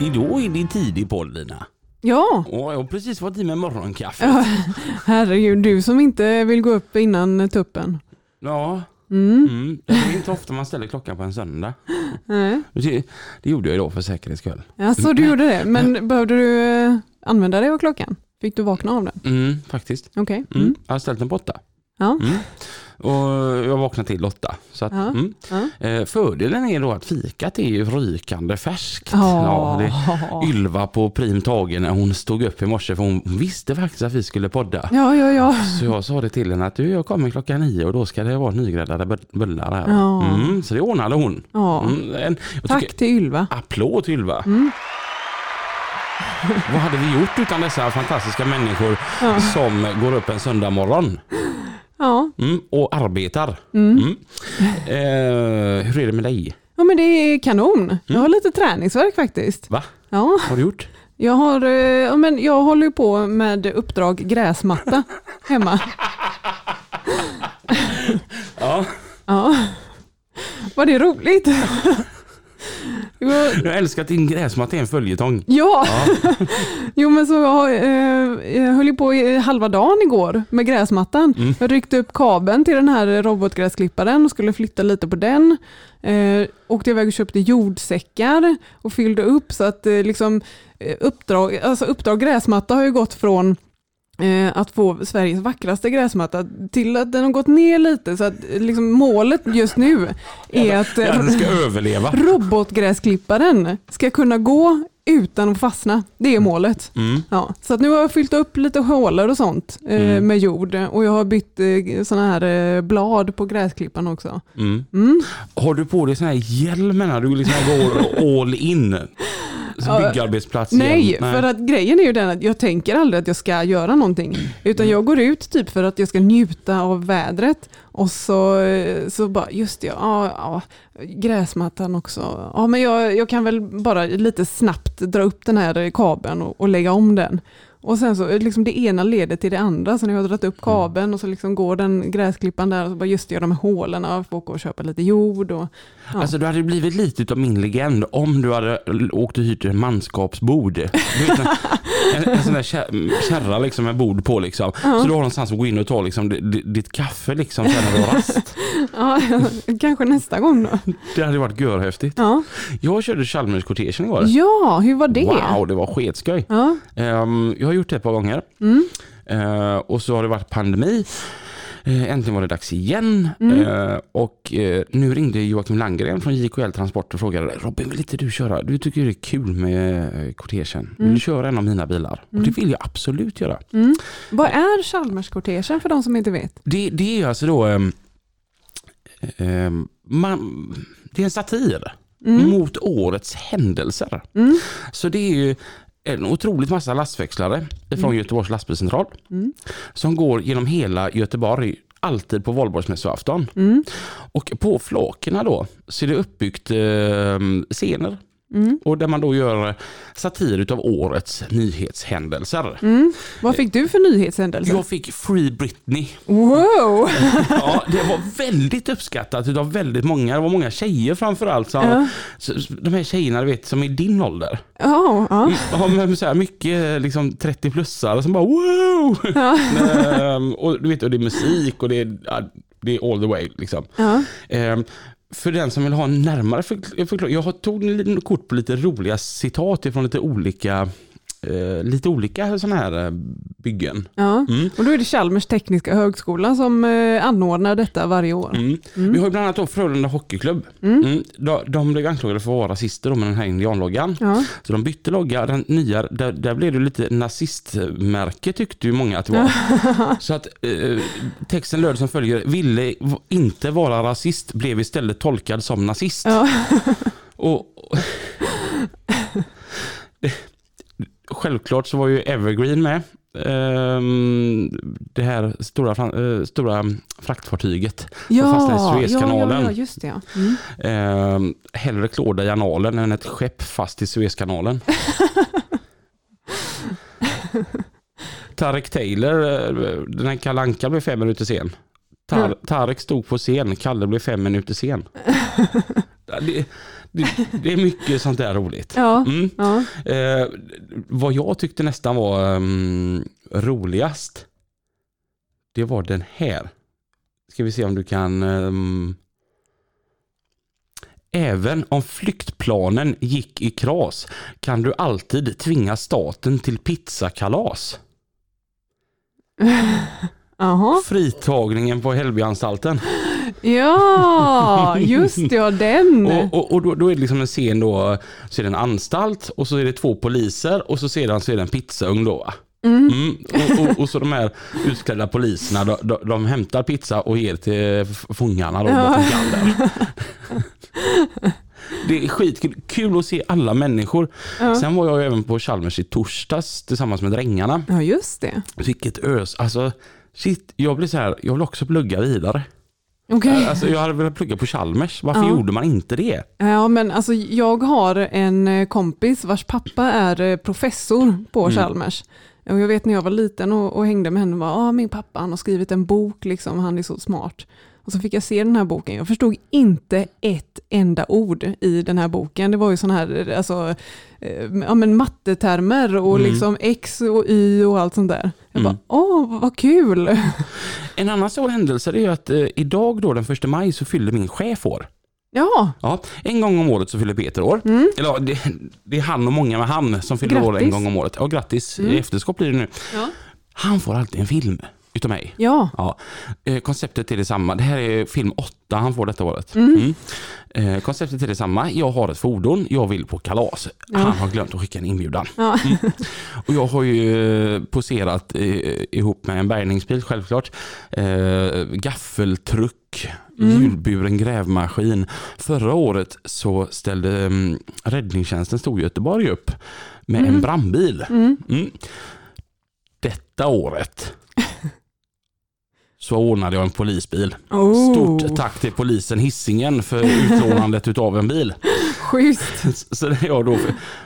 Idag är det tidig podd Lina. Ja, Och jag har precis fått i mig morgonkaffe. Ja. herregud, du som inte vill gå upp innan tuppen. Ja, Mm. mm. det är inte ofta man ställer klockan på en söndag. Nej. Det, det gjorde jag idag för säkerhets skull. Ja, så du gjorde det. Men behövde du eh, använda dig av klockan? Fick du vakna av den? Mm, faktiskt. Okej. Mm. Mm. Jag har ställt den på åtta. Ja. Mm. Och jag vaknade till åtta. Så att, Ja. mm. Ja. eh, fördelen är då att fikat är ju rykande färskt. Ja. Ja, det, Ylva på prim tagen när hon stod upp i morse för hon visste faktiskt att vi skulle podda. ja, ja, ja. Så jag sa det till henne att du, jag kommer klockan nio och då ska det vara nygräddade bull- bullar här. Ja. Mm, så det ordnade hon. ja. Mm, Tack till Ylva. applåd till Ylva. Mm. Vad hade vi gjort utan dessa fantastiska människor som går upp en söndag morgon Ja. mm, och arbetar? Mm. Mm. Eh, hur är det med dig? ja, men det är kanon. Jag har lite träningsverk faktiskt. Va? Ja, Har du gjort? jag, har, eh, ja, men jag håller ju på med uppdrag gräsmatta hemma. Ja. Ja. Var det roligt? Jag älskar att din gräsmatta är en följetong. Ja, Ja. jo men så jag, eh, jag höll ju på i halva dagen igår med gräsmattan. Mm. Jag ryckte upp kabeln till den här robotgräsklipparen och skulle flytta lite på den. Eh, åkte iväg och köpte jordsäckar och fyllde upp så att eh, liksom, eh, uppdrag, alltså uppdrag gräsmatta har ju gått från att få Sveriges vackraste gräsmatta till att den har gått ner lite så att eh, liksom, målet just nu är att eh, Ja, robotgräsklipparen ska kunna gå utan att fastna. Det är målet. Mm. Ja, så att nu har jag fyllt upp lite hålor och sånt eh, Mm. med jord och jag har bytt eh, såna här eh, blad på gräsklipparen också. Mm. Mm. Har du på dig sån här hjälm när du liksom går all in? Byggarbetsplats Nej, igen? för att grejen är ju den att jag tänker aldrig att jag ska göra någonting. Utan Mm. jag går ut typ för att jag ska njuta av vädret. Och så, så bara, just det, ja, ja, gräsmattan också. Ja, men jag, jag kan väl bara lite snabbt dra upp den här kabeln och, och lägga om den. Och sen så, liksom det ena leder till det andra. Så när jag har dragit upp kabeln och så liksom går den gräsklipparen där och så bara just det, jag de här hålen, får åka och köpa lite jord. Och, ja. Alltså du hade blivit lite av min legend om du hade åkt och hyrt en manskapsbord. En, en, sån där kär- kärra liksom med bord på liksom. Så du har någonstans att gå in och ta liksom, di- di- ditt kaffe liksom sen när du har rast. ja, kanske nästa gång då. Det hade varit görhäftigt. Ja, Jag körde Chalmers-kortegen igår. ja hur var det? Wow, det var sketskoj. Ja. Ehm, jag har gjort det ett par gånger. Mm. Eh, och så har det varit pandemi. Eh, äntligen var det dags igen. Mm. Eh, och eh, nu ringde Joakim Landgren från JKL Transport och frågade Robin vill inte du köra? Du tycker det är kul med eh, kortegen. Vill Mm. du köra en av mina bilar? Och det vill jag absolut göra. Mm. Vad är Chalmerskortegen för de som inte vet? Det, det är ju alltså då ehm, man, det är en satir Mm. mot årets händelser. Mm. Så det är ju en otroligt massa lastväxlare från Göteborgs lastbilscentral Mm. som går genom hela Göteborg alltid på valborgsmässoafton. Mm. Och på flakerna då så är det uppbyggt eh, scener Mm. och där man då gör satir utav årets nyhetshändelser. Mm. Vad fick du för nyhetshändelse? Jag fick Free Britney. Wow! Ja, det var väldigt uppskattat utav väldigt många. Det var många tjejer framförallt. Som, så- De här tjejerna du vet som är din ålder. Ja. Ja, men så här mycket liksom 30-plussare som bara wow! ja. Ehm, och du vet, och det är musik och det är, det är all the way. Liksom. Ehm, för den som vill ha en närmare förklaring. Jag tog en liten kort på lite roliga citat från lite olika eh, lite olika sådana här eh, byggen. Ja. Mm. Och då är det Chalmers tekniska högskola som eh, anordnar detta varje år. Mm. Vi har ju bland annat då Frölunda Hockeyklubb. Mm. De, de blev anklagade för att vara rasister med den här indianloggan. Ja. Så de bytte logga, den nya, där, där blev det lite nazistmärke tyckte ju många att det var. Så att eh, texten löd som följer, ville inte vara rasist, blev istället tolkad som nazist. Ja. Och, och det, självklart så var ju Evergreen med. Ehm, det här stora, eh, stora fraktfartyget Ja, fastnade i ja, Suezkanalen. ja, just det. Ja. Mm. Ehm, hellre klåda i analen än ett skepp fast i Suezkanalen. Tarek Taylor, eh, den här Kalle Anka blev fem minuter sen. Tar, Mm. Tarek stod på scen, Kalle blev fem minuter sen. det, det, är mycket sånt där roligt. Ja, Mm. ja. Eh, vad jag tyckte nästan var um, roligast, det var den här. Ska vi se om du kan... ehm, Även om flyktplanen gick i kras kan du alltid tvinga staten till pizzakalas. Jaha. Fritagningen på Hällbyanstalten. Ja, just det, ja, den. Och, och, och då, då är det liksom en scen då, så är det en anstalt och så är det två poliser och så sedan så är det en pizzaugn då. va? Mm. Och, och, och så de här utklädda poliserna, de, de, de hämtar pizza och ger till fångarna då, Ja. Det är skitkul kul att se alla människor. Ja. Sen var jag även på Chalmers i torsdags tillsammans med Drängarna. ja, just det. Vilket ös. Alltså, shit, jag blir så här, jag vill också plugga vidare. Okej. Alltså, jag hade velat plugga på Chalmers. Varför Ja. gjorde man inte det? Ja, men alltså jag har en eh, kompis vars pappa är eh, professor på Mm. Chalmers. Och jag vet när jag var liten och, och hängde med henne var ah, min pappa han har skrivit en bok, liksom, han är så smart. Och så fick jag se den här boken. Jag förstod inte ett enda ord i den här boken. Det var ju sån här eh, alltså, eh, ja, men mattetermer och Mm. liksom x och y och allt sånt där. Mm. bara, åh vad kul. En annan stor händelse är ju att eh, idag då den första maj så fyller min chef år. Ja, Ja, en gång om året så fyller Peter år. mm. Eller ja, det, det är han och många med han som fyller år en Grattis. gång om året. Ja, grattis. Mm. I efterskott blir det nu. ja. Han får alltid en film utav mig. ja. Ja, eh, konceptet är detsamma. Det här är film 8 han får detta året. Mm. Mm. Eh, konceptet är detsamma. Jag har ett fordon, jag vill på kalas. Ja. Han har glömt att skicka en inbjudan. ja. Och jag har ju eh, poserat eh, ihop med en bärgningsbil självklart. Eh, gaffeltruck, Mm. hjulburen grävmaskin. Förra året så ställde mm, räddningstjänsten stod Göteborg upp med en Mm. brandbil. Mm. Mm. Detta året så ordnade jag en polisbil. Oh, Stort tack till polisen Hisingen för utlånandet utav en bil. Schysst. Så jag då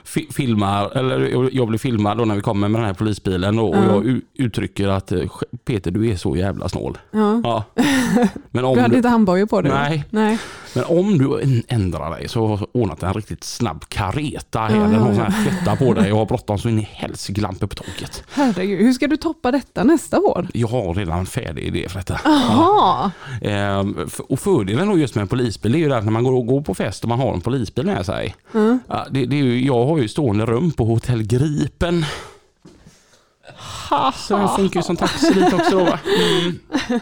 fi- filmar, eller jag blir filmad då när vi kommer med den här polisbilen och, Ja. jag uttrycker att eh, Peter du är så jävla snål. Ja. Ja. Men, om Du hade du, inte handbojor på dig? Nej. Nej. Men om du ändrar dig så har jag ordnat en riktigt snabb kareta här. Ja, Den ja, har sån ja. här flättar på dig och har bråttom så in i helsklamp på taket. Herregud, hur ska du toppa detta nästa år? Jag har redan en färdig idé för detta. Jaha, Ehm, f- och fördelen då just med en polisbil är ju att när man går, går på fest och man har en polisbil med sig. Mm. Ja, det, det är ju, jag har ju stående rum på Hotell Gripen. Så den funkar ju som taxi dit också då va? Mm.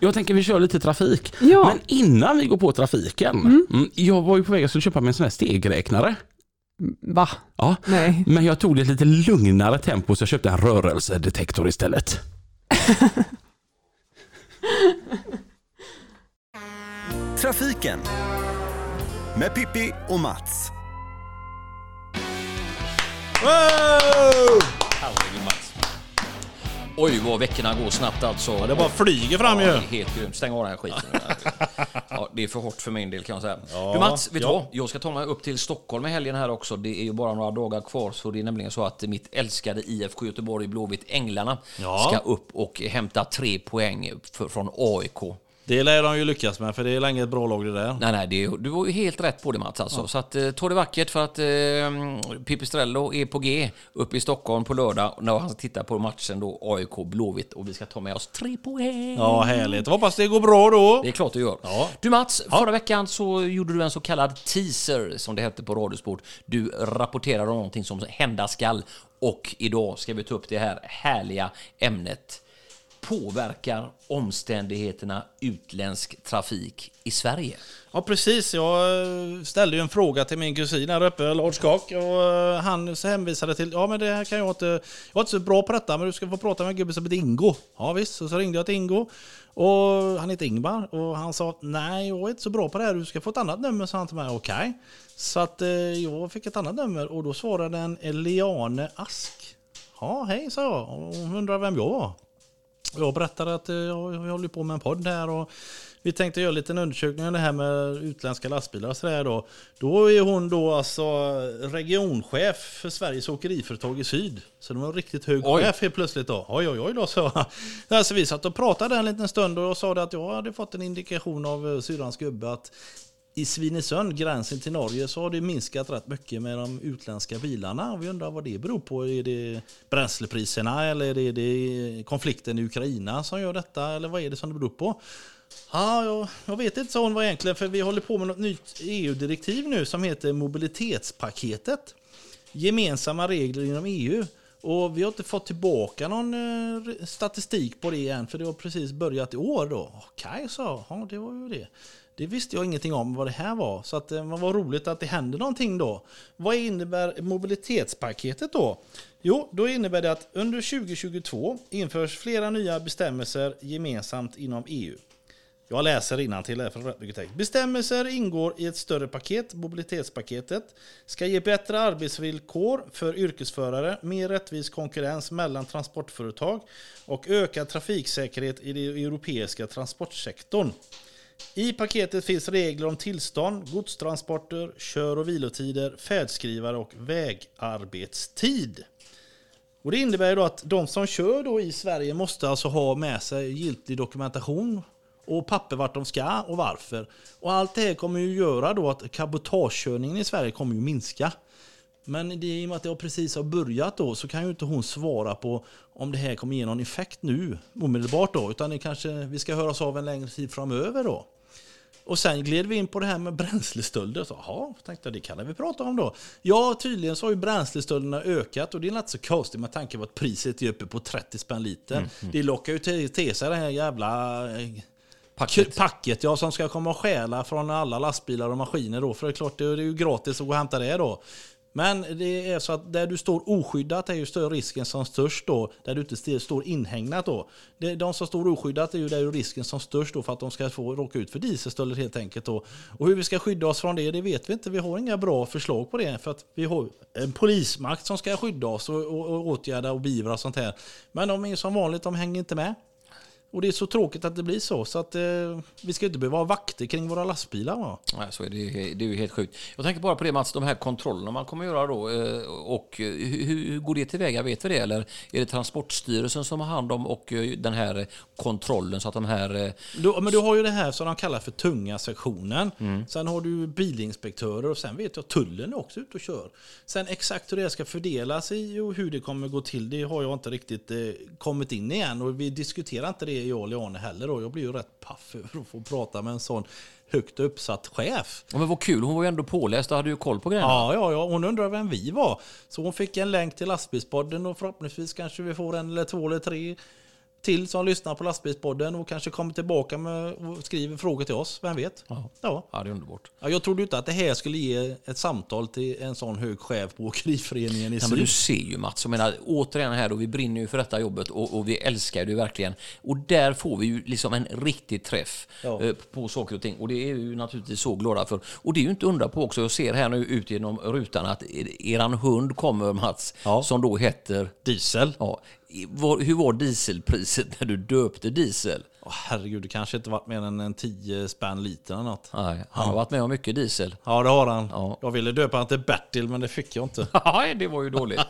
Jag tänker vi kör lite trafik. ja. Men innan vi går på trafiken. Mm, jag var ju på väg att köpa mig en sån här stegräknare. Va? Ja, Nej. men jag tog det lite lugnare tempo så jag köpte en rörelsedetektor istället. Trafiken med Pippi och Mats. Mats. Oj vad veckorna går snabbt alltså. Ja, det bara flyger fram Ja, ju. helt grymt. Stäng av den här skiten. ja, det är för hårt för min del kan jag säga. Ja, du Mats, vet du ja. vad? Jag ska ta mig upp till Stockholm i helgen här också. Det är ju bara några dagar kvar. Så det är nämligen så att mitt älskade IFK Göteborg Blåvitt Änglarna ska upp och hämta tre poäng från AIK. Det lär de ju lyckas med, för det är länge ett bra lag det där. Nej, nej, det, du var ju helt rätt på det Mats. Alltså. Så att, eh, ta det vackert för att eh, Pipistrello är på G uppe i Stockholm på lördag när han tittar på matchen då AIK Blåvitt och vi ska ta med oss tre poäng. Ja, härligt. Hoppas det går bra då. Det är klart du gör. Ja. Du Mats, förra veckan så gjorde du en så kallad teaser som det hette på Radiosport. Du rapporterade om någonting som hända skall Och idag ska vi ta upp det här härliga ämnet. Påverkar omständigheterna utländsk trafik i Sverige? Ja, precis. Jag eh, ställde ju en fråga till min kusin här uppe, Lars Kock, och eh, han så hänvisade till, ja men det här kan jag inte, jag är inte så bra på detta, men du ska få prata med en gubbe som heter Ingo. Ja visst, så, så ringde jag till Ingo, och han heter Ingvar, och han sa, nej jag är inte så bra på det här, du ska få ett annat nummer, sa han till mig, okej. Okay. Så att eh, jag fick ett annat nummer, och då svarade en Eliane Ask. Ja, hej, sa jag, hon undrar vem jag var. Jag berättade att eh, jag, jag håller på med en podd här och vi tänkte göra en liten undersökning om det här med utländska lastbilar och sådär då. Då är hon då alltså regionchef för Sveriges åkeriföretag i syd. Så det var en riktigt hög Oj. chef helt plötsligt då. Oj oj oj då så. Alltså vi satt och pratade en liten stund och jag sa att jag hade fått en indikation av eh, syrrans gubbe att i Svinesund, gränsen till Norge, så har det minskat rätt mycket med de utländska bilarna. Vi undrar vad det beror på. Är det bränslepriserna eller är det konflikten i Ukraina som gör detta? Eller vad är det som det beror på? Ja, jag, jag vet inte, sa hon var egentligen, för vi håller på med något nytt EU-direktiv nu som heter mobilitetspaketet. Gemensamma regler inom EU. Och vi har inte fått tillbaka någon eh, statistik på det än, för det har precis börjat i år då. Okej, sa jag. Ja, det var ju det. Det visste jag ingenting om vad det här var. Så att, eh, vad var roligt att det händer någonting då. Vad innebär mobilitetspaketet då? Jo, då innebär det att under 2022 införs flera nya bestämmelser gemensamt inom EU. Jag läser till här för rätt text. Bestämmelser ingår i ett större paket, mobilitetspaketet. Ska ge bättre arbetsvillkor för yrkesförare, mer rättvis konkurrens mellan transportföretag och ökad trafiksäkerhet i den europeiska transportsektorn. I paketet finns regler om tillstånd, godstransporter, kör och vilotider, färdskrivare och vägarbetstid. Och det innebär ju då att de som kör då i Sverige måste alltså ha med sig giltig dokumentation och papper vart de ska och varför. Och allt det här kommer ju göra då att cabotagekörningen i Sverige kommer ju minska. Men det, i och med att det precis har börjat då så kan ju inte hon svara på om det här kommer ge någon effekt nu omedelbart då. Utan det kanske vi ska höras av en längre tid framöver då. Och sen gled vi in på det här med bränslestölder. Jaha, tänkte jag, det kan vi prata om då. Ja, tydligen så har ju bränslestölderna ökat och det är inte så konstigt med tanke på att priset är uppe på 30 spänn liter. Det lockar ju till, till sig det här jävla eh, Packet. packet ja, som ska komma och stjäla från alla lastbilar och maskiner då. För det är klart, det är ju gratis att gå och hämta det då. Men det är så att där du står oskyddat är ju större risken som störst då. Där du inte står inhägnat då. De som står oskyddat är ju där är risken som störst då för att de ska få råka ut för dieselstölder helt enkelt då. Och hur vi ska skydda oss från det, det vet vi inte. Vi har inga bra förslag på det. För att vi har en polismakt som ska skydda oss och, och, och åtgärda och beivra sånt här. Men de är som vanligt, de hänger inte med. Och det är så tråkigt att det blir så. Så att eh, vi ska inte behöva ha vakter kring våra lastbilar. Va? Nej, så är det, det är ju helt sjukt. Jag tänker bara på det Mats, de här kontrollerna man kommer göra då. eh, Och eh, hur, hur går det tillväga? Vet vi det? Eller är det Transportstyrelsen som har hand om och eh, den här kontrollen så att de här... Du, men du har ju det här som de kallar för tunga sektionen. Sen har du bilinspektörer och sen vet jag tullen är också ute och kör. Sen exakt hur det ska fördelas i och hur det kommer gå till, det har jag inte riktigt eh, kommit in i än. Och vi diskuterar inte det jag Leone heller. Och jag blir ju rätt paff över att få prata med en sån högt uppsatt chef. Ja, men vad kul, hon var ju ändå påläst och hade ju koll på grejerna. Ja, ja, ja. Hon undrar vem vi var. Så hon fick en länk till lastbilspodden och förhoppningsvis kanske vi får en eller två eller tre till som lyssnar på lastbilspodden och kanske kommer tillbaka med och skriver frågor till oss. Vem vet? Ja. Ja. Ja, det är underbart. Ja, jag trodde inte att det här skulle ge ett samtal till en sån hög chef på Åkeriföreningen i Ja, men du ser ju Mats, jag menar, återigen här då, vi brinner ju för detta jobbet och, och vi älskar det verkligen. Och där får vi ju liksom en riktig träff Ja. eh, på saker och ting. Och det är vi ju naturligtvis så glada för. Och det är ju inte undra på också, jag ser här nu ut genom rutan att er- eran hund kommer Mats, Ja. som då heter... Diesel. Ja, hur var dieselpriset när du döpte diesel? Åh, herregud, det kanske inte varit mer än en 10 spänn liter eller något. Nej, han har varit med om mycket diesel. Ja, det har han. Ja. Jag ville döpa han till Bertil, men det fick jag inte. Nej, det var ju dåligt.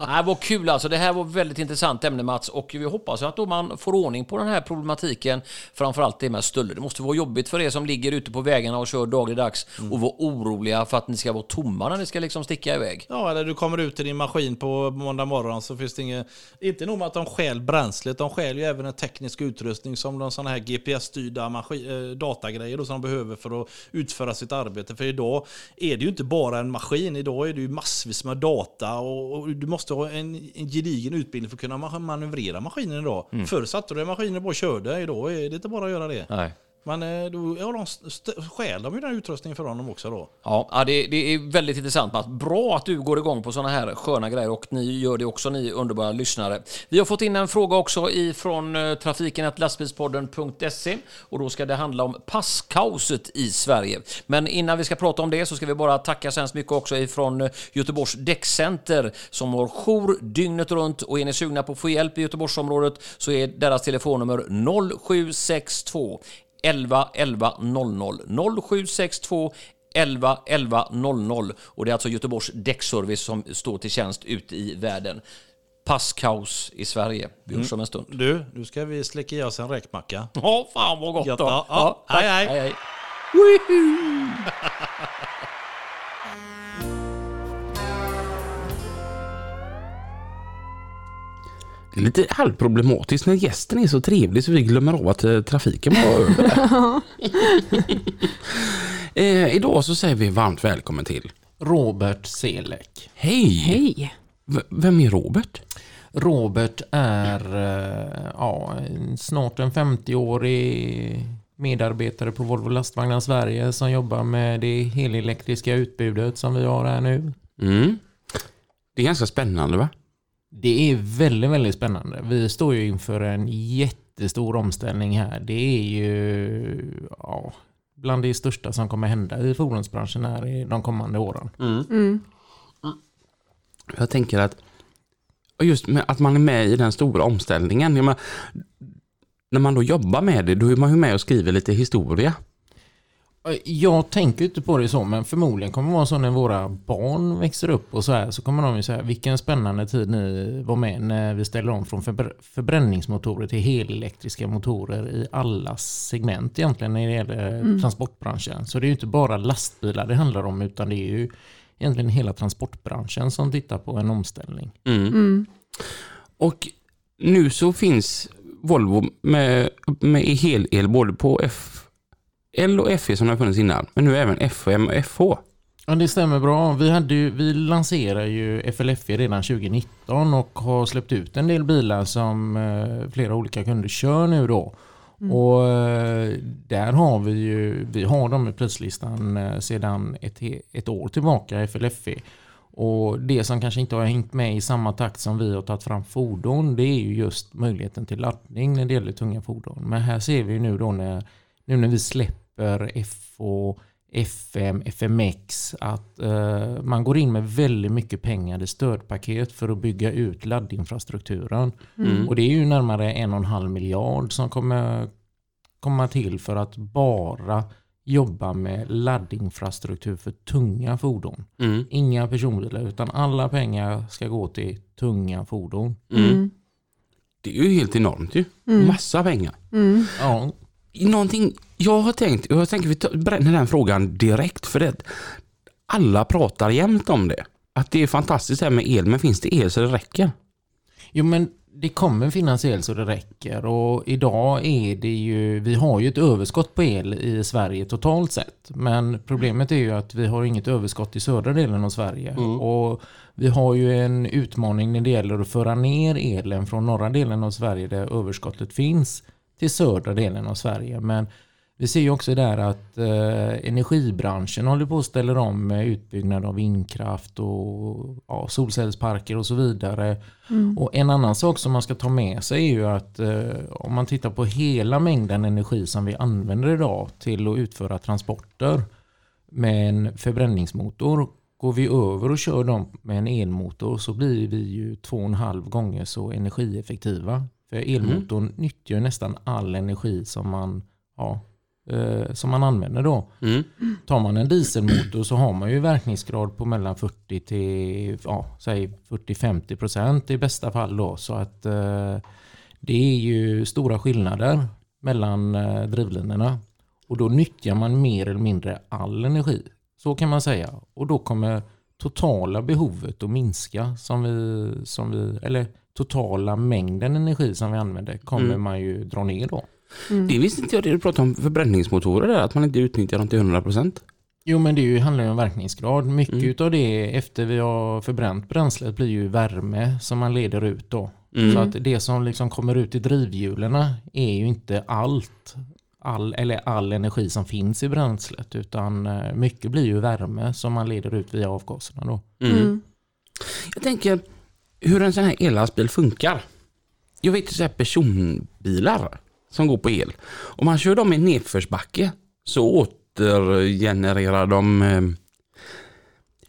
Nej, vad kul alltså. Det här var väldigt intressant ämne Mats och vi hoppas att då man får ordning på den här problematiken. Framförallt det med stölder. Det måste vara jobbigt för er som ligger ute på vägarna och kör dagligdags och vara oroliga för att ni ska vara tomma när ni ska liksom sticka iväg. Ja, eller du kommer ut till din maskin på måndag morgon så finns det inget... Inte nog med att de stjäl bränslet, de stjäl ju även en teknisk utrustning som liksom de sådana här GPS-styrda eh, datagrejer då, som de behöver för att utföra sitt arbete. För idag är det ju inte bara en maskin, idag är det ju massvis med data och, och du måste ha en, en gedigen utbildning för att kunna ma- manövrera maskinen idag. Förr satte du en maskin och bara körde, idag är det inte bara att göra det. Nej. Men eh, då ja, de stjäl de ju den utrustningen för honom också då. Ja, det, det är väldigt intressant. Mats. Bra att du går igång på sådana här sköna grejer och ni gör det också, ni underbara lyssnare. Vi har fått in en fråga också ifrån eh, lastbilspodden.se och då ska det handla om passkaoset i Sverige. Men innan vi ska prata om det så ska vi bara tacka så hemskt mycket också ifrån eh, Göteborgs däckcenter som har jour dygnet runt och är ni sugna på att få hjälp i Göteborgsområdet så är deras telefonnummer 0762 11 11 00 0762 11 11 00 och det är alltså Göteborgs däckservice som står till tjänst ute i världen. Passkaos i Sverige. Vi hörs om en stund. Du, nu ska vi släcka i oss en räkmacka. Ja, fan vad gott då. ja, ja. Hej, hej. hej, hej. Det är lite halvproblematiskt när gästen är så trevlig så vi glömmer av att eh, trafiken var över. eh, idag så säger vi varmt välkommen till. Robert Selek. Hej! Hej! V- vem är Robert? Robert är eh, ja, en- snart en 50-årig medarbetare på Volvo Lastvagnar Sverige som jobbar med det helelektriska utbudet som vi har här nu. Mm. Det är ganska spännande va? Det är väldigt, väldigt spännande. Vi står ju inför en jättestor omställning här. Det är ju ja, bland det största som kommer hända i fordonsbranschen här i de kommande åren. Mm. Jag tänker att och just med att man är med i den stora omställningen. Jag menar, när man då jobbar med det, då är man ju med och skriver lite historia. Jag tänker inte på det så, men förmodligen kommer det vara så när våra barn växer upp och så här, så kommer de ju säga vilken spännande tid ni var med när vi ställer om från förbr- förbränningsmotorer till helelektriska motorer i alla segment egentligen när det gäller transportbranschen. Så det är ju inte bara lastbilar det handlar om, utan det är ju egentligen hela transportbranschen som tittar på en omställning. Mm. Mm. Och nu så finns Volvo med, med hel-el både på F L och FE som har funnits innan. Men nu även FM och FH. Ja, det stämmer bra. Vi, hade ju, vi lanserade ju FLFE redan 2019 och har släppt ut en del bilar som eh, flera olika kunder kör nu då. Och eh, där har vi ju, vi har dem i prislistan eh, sedan ett, ett år tillbaka, FLFE. Och det som kanske inte har hängt med i samma takt som vi har tagit fram fordon, det är ju just möjligheten till laddning när det gäller tunga fordon. Men här ser vi ju nu då när, nu när vi släpper FH FM, FMX, att eh, man går in med väldigt mycket pengar i stödpaket för att bygga ut laddinfrastrukturen. Och det är ju närmare en och en halv miljard som kommer komma till för att bara jobba med laddinfrastruktur för tunga fordon. Mm. Inga personbilar utan alla pengar ska gå till tunga fordon. Mm. Det är ju helt enormt ju. Massa pengar. Mm. Ja, Någonting jag har tänkt, jag tänker vi tar- bränner den frågan direkt för det. Alla pratar jämt om det. Att det är fantastiskt det här med el, men finns det el så det räcker? Jo men det kommer finnas el så det räcker och idag är det ju, vi har ju ett överskott på el i Sverige totalt sett. Men problemet är ju att vi har inget överskott i södra delen av Sverige. Och vi har ju en utmaning när det gäller att föra ner elen från norra delen av Sverige där överskottet finns till södra delen av Sverige. Men vi ser ju också där att eh, energibranschen håller på att ställa om med utbyggnad av vindkraft och ja, solcellsparker och så vidare. Och en annan sak som man ska ta med sig är ju att eh, om man tittar på hela mängden energi som vi använder idag till att utföra transporter med en förbränningsmotor. Går vi över och kör dem med en elmotor så blir vi ju två och en halv gånger så energieffektiva. För elmotorn nyttjar ju nästan all energi som man, ja, eh, som man använder då. Mm. Tar man en dieselmotor så har man ju verkningsgrad på mellan 40 till ja, säg 40-50 procent i bästa fall då. Så att eh, det är ju stora skillnader mellan eh, drivlinorna. Och då nyttjar man mer eller mindre all energi. Så kan man säga. Och då kommer totala behovet att minska som vi, som vi eller totala mängden energi som vi använder kommer Mm. man ju dra ner då. Mm. Det visste inte jag det du pratade om förbränningsmotorer där, att man inte utnyttjar dem till 100%. Jo men det handlar ju om verkningsgrad. Mycket Mm. utav det efter vi har förbränt bränslet blir ju värme som man leder ut då. Mm. Så att det som liksom kommer ut i drivhjulen är ju inte allt. All, eller all energi som finns i bränslet utan eh, mycket blir ju värme som man leder ut via avgaserna då. Mm. Mm. Jag tänker hur en sån här ellastbil funkar. Jag vet så här personbilar som går på el. Om man kör dem i nedförsbacke så återgenererar de eh,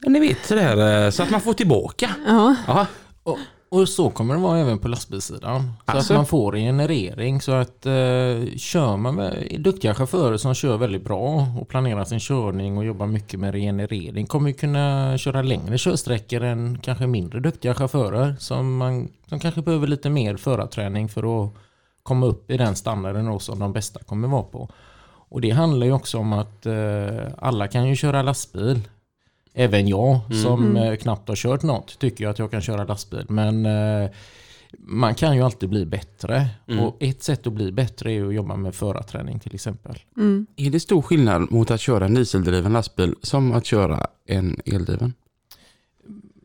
ni vet sådär, eh, så att man får tillbaka. Ja. Ja, Och, och så kommer det vara även på lastbilssidan. Så Alltså? att man får en generering så att eh, kör man med duktiga chaufförer som kör väldigt bra och planerar sin körning och jobbar mycket med regenerering kommer ju kunna köra längre körsträckor än kanske mindre duktiga chaufförer som, man, som kanske behöver lite mer förarträning för att komma upp i den standarden då som de bästa kommer vara på. Och det handlar ju också om att eh, alla kan ju köra lastbil. Även jag som Mm. eh, knappt har kört något tycker att jag kan köra lastbil. Men eh, man kan ju alltid bli bättre. Mm. Och ett sätt att bli bättre är att jobba med förarträning till exempel. Mm. är det stor skillnad mot att köra en dieseldriven lastbil som att köra en eldriven?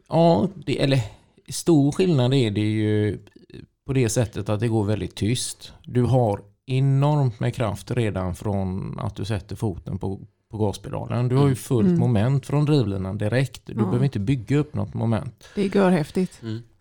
Ja, det, eller stor skillnad är det ju på det sättet att det går väldigt tyst. Du har enormt med kraft redan från att du sätter foten på, på gaspedalen. Du har ju fullt Mm. moment från drivlinan direkt. Du Ja. behöver inte bygga upp något moment. Det är görhäftigt.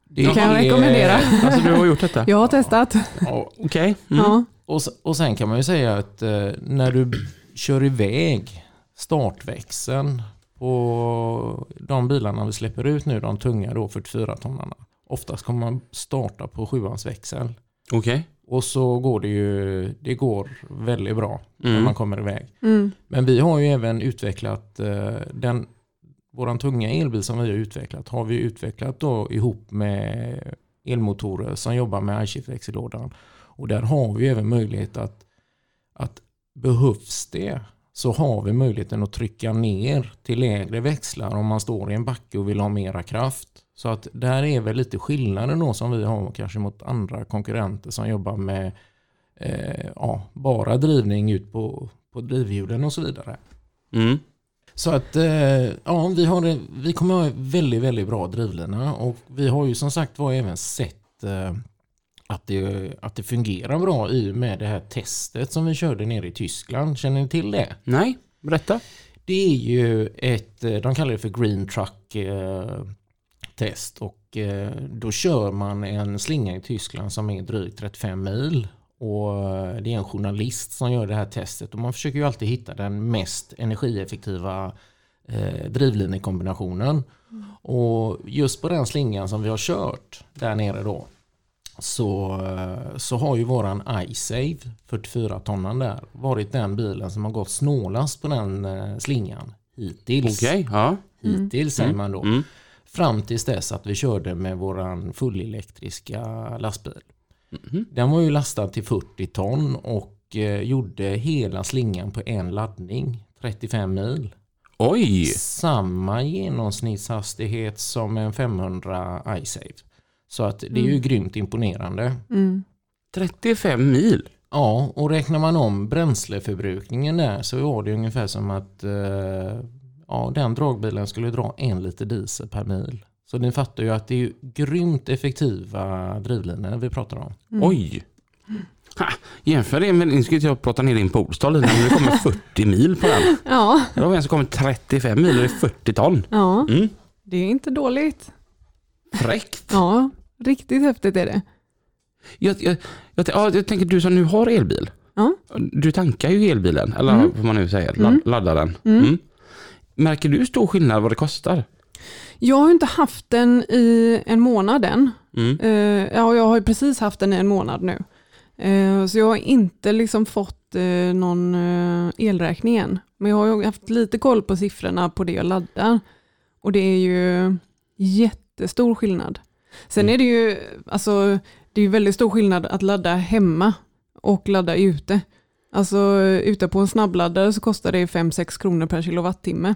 Det kan jag är- rekommendera. Alltså du har gjort detta? Jag har testat. Ja, Okej. Mm. Ja. och, och sen kan man ju säga att eh, när du kör iväg startväxeln på de bilarna vi släpper ut nu, de tunga då 44-tonnarna. Oftast kommer man starta på sjuans växel. Okej. Och så går det ju det går väldigt bra när Mm. man kommer iväg. Mm. Men vi har ju även utvecklat eh, den våran tunga elbil som vi har utvecklat har vi utvecklat då ihop med elmotorer som jobbar med iShift-växellådan. Och där har vi även möjlighet att, att behövs det så har vi möjligheten att trycka ner till lägre växlar om man står i en backe och vill ha mera kraft. Så att där är väl lite skillnaden då som vi har kanske mot andra konkurrenter som jobbar med eh, ja, bara drivning ut på, på drivhjulen och så vidare. Mm. Så att eh, ja, vi, har, vi kommer ha väldigt, väldigt bra drivlina och vi har ju som sagt var även sett eh, att, det, att det fungerar bra i med det här testet som vi körde nere i Tyskland. Känner ni till det? Nej, berätta. Det är ju ett, eh, de kallar det för Green Truck test och eh, då kör man en slinga i Tyskland som är drygt 35 mil och eh, det är en journalist som gör det här testet och man försöker ju alltid hitta den mest energieffektiva eh, drivlinekombinationen. Och just på den slingan som vi har kört där nere då så, så har ju våran iSave 44 tonnan där varit den bilen som har gått snålast på den slingan hittills. Okej, ja. Hittills säger man då. Mm. Fram tills dess att vi körde med våran fullelektriska lastbil. Mhm. Den var ju lastad till 40 ton och eh, gjorde hela slingan på en laddning, 35 mil. Oj, Samma genomsnittshastighet som en 500 iSave. Så att det är ju Mm. grymt imponerande. Mm. 35 mil. Ja, och räknar man om bränsleförbrukningen där så var det ungefär som att eh, ja, den dragbilen skulle dra en liter diesel per mil. Så ni fattar ju att det är ju grymt effektiva drivlinor vi pratar om. Mm. Oj. Ha, jämför det med, nu ska jag prata ner din Polestar lite, men det kommer 40 mil på den. Ja, Då har vi en som kommer 35 mil och det är 40 ton. ja, Mm. det är inte dåligt. Fräckt. Ja, riktigt häftigt är det. Jag, jag, jag, ja, jag tänker du som nu har elbil. Ja. Du tankar ju elbilen, eller Mm. vad man nu säger, Mm. ladd, laddar den. Mm. Märker du stor skillnad vad det kostar? Jag har inte haft den i en månad än. Mm. Eh, ja, jag har ju precis haft den i en månad nu. Eh, så jag har inte liksom fått eh, någon elräkning än. Men jag har ju haft lite koll på siffrorna på det jag laddar. Och det är ju jättestor skillnad. Sen Mm. är det ju alltså, det är väldigt stor skillnad att ladda hemma och ladda ute. Alltså ute på en snabbladdare så kostar det 5-6 kronor per kilowattimme.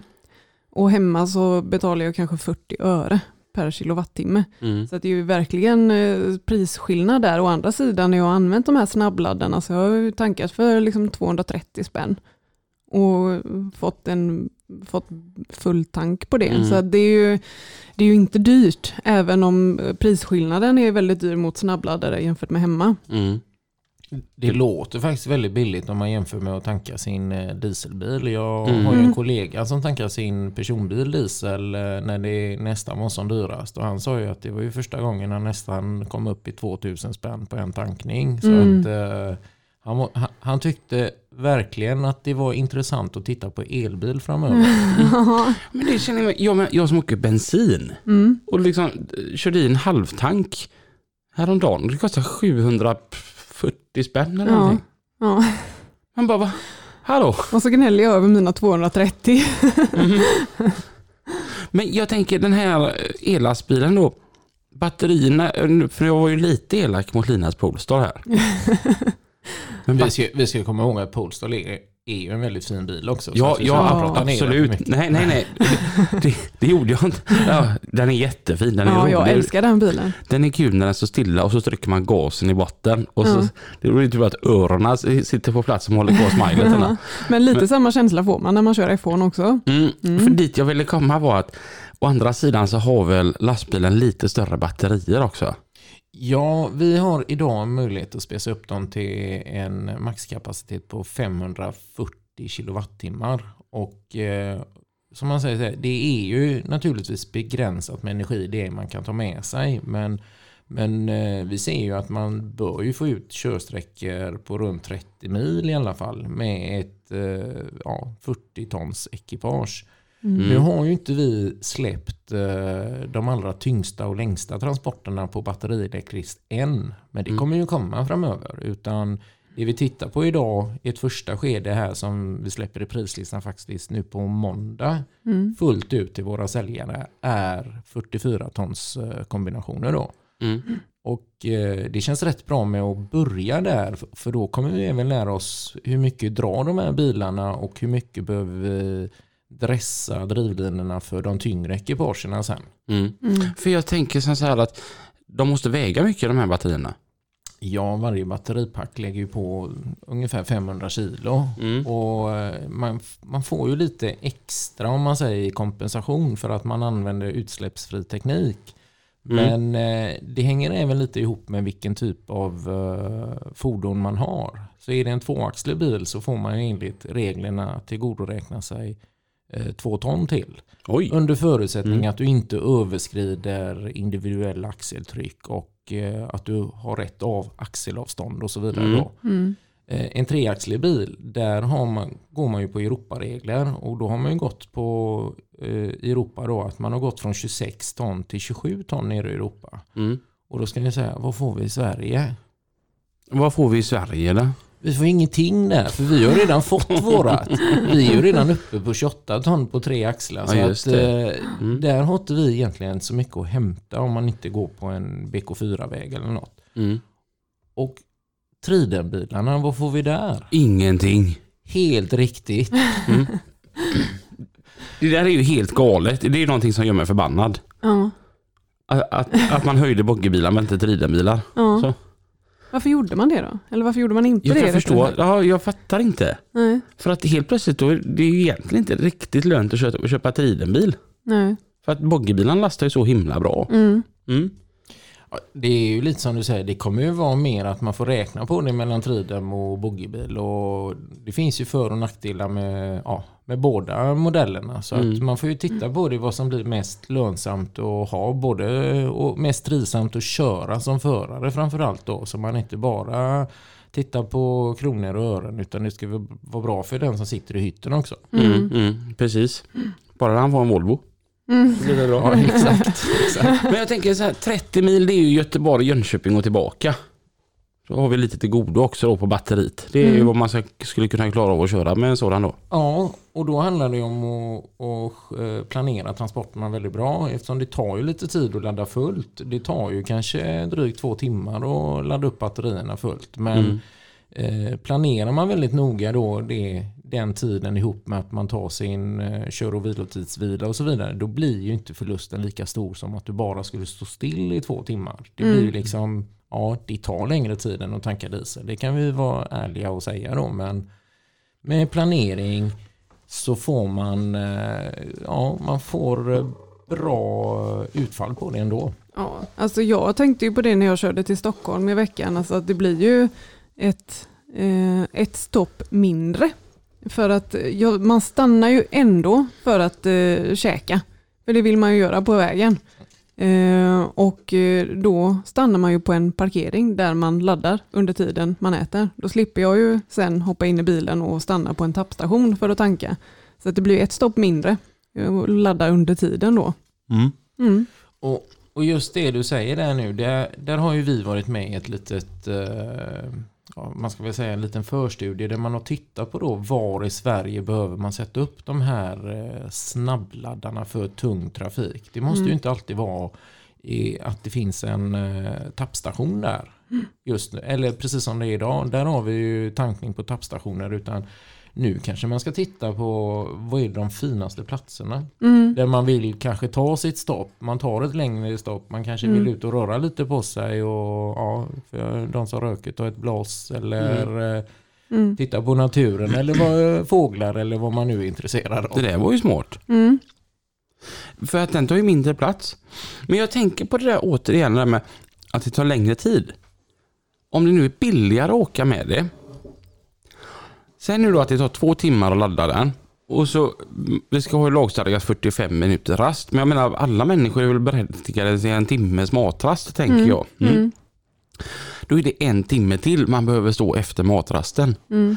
Och hemma så betalar jag kanske 40 öre per kilowattimme. Mm. Så det är ju verkligen eh, prisskillnad där. Å andra sidan när jag har använt de här snabbladdarna så har jag tankat för liksom 230 spänn och fått, en, fått full tank på det. Mm. Så det, är ju, det är ju inte dyrt, även om eh, prisskillnaden är väldigt dyr mot snabbladdare jämfört med hemma. Mm. Det låter faktiskt väldigt billigt om man jämför med att tanka sin eh, dieselbil. Jag Mm. har ju en kollega som tankar sin personbil diesel eh, när det nästan var som dyrast. Och han sa ju att det var ju första gången han nästan kom upp i 2000 spänn på en tankning. Så Mm. att, eh, han, han, tyckte verkligen att det var intressant att titta på elbil framöver. Men det känner jag, jag, jag som åker bensin Mm. och liksom körde i en halvtank häromdagen. Det kostar 740 spänn eller Ja. någonting. Ja. Man bara, va? Hallå? Och så gnäller jag över mina 230. Men jag tänker den här ellastbilen då. Batterierna, för jag var ju lite elak mot Linas Polestar här. Men Vi ska, vi ska komma ihåg att Polestar är, är ju en väldigt fin bil också. så Ja, ja absolut. Nej, nej, nej. Det, det, gjorde jag inte. Ja, den är jättefin. Den är Ja, jag rolig. älskar den bilen. Den är kul när den står stilla och så trycker man gasen i botten. Och så, Ja. Det är typ att öronen sitter på plats som håller kvar smilet. Ja. Men lite samma känsla får man när man kör iPhone också. Mm. För dit jag ville komma var att å andra sidan så har väl lastbilen lite större batterier också. Ja, vi har idag möjlighet att spesa upp dem till en maxkapacitet på 540 kilowattimmar. Och eh, som man säger, det är ju naturligtvis begränsat med energi det man kan ta med sig. Men, men eh, vi ser ju att man bör ju få ut körsträckor på runt 30 mil i alla fall med ett eh, ja, 40 tons ekipage. Nu har ju inte vi släppt eh, de allra tyngsta och längsta transporterna på batterielektriskt än. Men det kommer ju komma framöver. Utan det vi tittar på idag i ett första skede här som vi släpper i prislistan faktiskt nu på måndag fullt ut till våra säljare är 44 tons eh, kombinationer då. Mm. Och eh, det känns rätt bra med att börja där. För då kommer vi även lära oss hur mycket drar de här bilarna och hur mycket behöver vi dressa drivlinorna för de tyngre ekipagerna sen. Mm. För jag tänker så här att de måste väga mycket de här batterierna. Ja, varje batteripack lägger ju på ungefär 500 kilo. Mm. Och eh, man, man får ju lite extra om man säger kompensation för att man använder utsläppsfri teknik. Men eh, det hänger även lite ihop med vilken typ av eh, fordon man har. Så är det en tvåaxlig bil så får man enligt reglerna tillgodoräkna sig två ton till. Oj. Under förutsättning att du inte överskrider individuell axeltryck och eh, att du har rätt av axelavstånd och så vidare. Mm. Då. Eh, En treaxlig bil, där har man, går man ju på Europaregler och då har man ju gått på eh, i Europa då att man har gått från 26 ton till 27 ton nere i Europa. Mm. Och då ska ni säga, vad får vi i Sverige? Vad får vi i Sverige då? Vi får ingenting där, för vi har redan fått vårat. Vi är ju redan uppe på 28 ton på tre axlar. Så Ja, just att, det. eh, Mm. Där har inte vi egentligen så mycket att hämta om man inte går på en BK4-väg eller något. Mm. Och Tridenbilarna, vad får vi där? Ingenting. Helt riktigt. Det där är ju helt galet. Det är någonting som gör mig förbannad. Ja. Att, att, att man höjde boggebilar men inte tridenbilar. Ja. Så. Varför gjorde man det då? Eller varför gjorde man inte Jag det? rättare förstå. Ja, jag fattar inte. Nej, För att helt plötsligt då, är det ju egentligen inte riktigt lönt att köpa, köpa tridenbil. nej. För att boggebilen lastar ju så himla bra. Mm. Mm. Det är ju lite som du säger, det kommer ju vara mer att man får räkna på det mellan Tridem och boggiebil. Och det finns ju för och nackdelar med, ja, med båda modellerna. Så att Mm. man får ju titta på det vad som blir mest lönsamt att ha. Både och mest trivsamt att köra som förare framförallt då. Så man inte bara tittar på kronor och ören utan det ska vara bra för den som sitter i hytten också. Mm. Mm. Precis. Bara han får en Volvo. Mm. Så blir det bra. Ja, exakt. exakt. Men jag tänker så här, 30 mil det är ju Göteborg, Jönköping och tillbaka. Så har vi lite till godo också då på batteriet. Det är ju Mm. vad man skulle kunna klara av att köra med en sådan då. Ja, och då handlar det om att, eh, planera transporterna väldigt bra eftersom det tar ju lite tid att ladda fullt. Det tar ju kanske drygt två timmar att ladda upp batterierna fullt. Men Mm. Eh, planerar man väldigt noga då det, den tiden ihop med att man tar sin eh, kör och vilotidsvila och så vidare, då blir ju inte förlusten lika stor som att du bara skulle stå still i två timmar. Det blir ju liksom, ja, det tar längre tid än att tanka diesel. Det kan vi vara ärliga och säga då, men med planering så får man, eh, ja, man får eh, bra utfall på det ändå. Ja, alltså jag tänkte ju på det när jag körde till Stockholm i veckan, alltså att det blir ju ett, eh, ett stopp mindre. För att ja, man stannar ju ändå för att eh, käka, för det vill man ju göra på vägen. Eh, och eh, då stannar man ju på en parkering där man laddar under tiden man äter. Då slipper jag ju sen hoppa in i bilen och stanna på en tappstation för att tanka. Så att det blir ett stopp mindre och ladda under tiden då. Mm. Mm. Och, och just det du säger där nu, där, där har ju vi varit med i ett litet, eh, ja, man ska väl säga en liten förstudie där man har tittat på då var i Sverige behöver man sätta upp de här eh, snabbladdarna för tung trafik. Det måste ju inte alltid vara i, att det finns en eh, tappstation där. Just nu. Eller precis som det är idag, där har vi ju tankning på tappstationer utan nu kanske man ska titta på vad är de finaste platserna. Mm. Där man vill kanske ta sitt stopp. Man tar ett längre stopp. Man kanske vill ut och röra lite på sig. Och ja, för de som röker ta ett blås. Eller eh, Mm. titta på naturen. Eller vad, fåglar eller vad man nu är intresserad av. Det där var ju smart. Mm. För att den tar ju mindre plats. Men jag tänker på det där återigen, det där med att det tar längre tid. Om det nu är billigare att åka med det. Säg nu då att det tar två timmar att ladda den. Och så, det ska ha lagstadgat 45 minuter rast. Men jag menar, alla människor är väl berättigade till en timmes matrast, tänker jag. Mm. Mm. Då är det en timme till man behöver stå efter matrasten. Mm.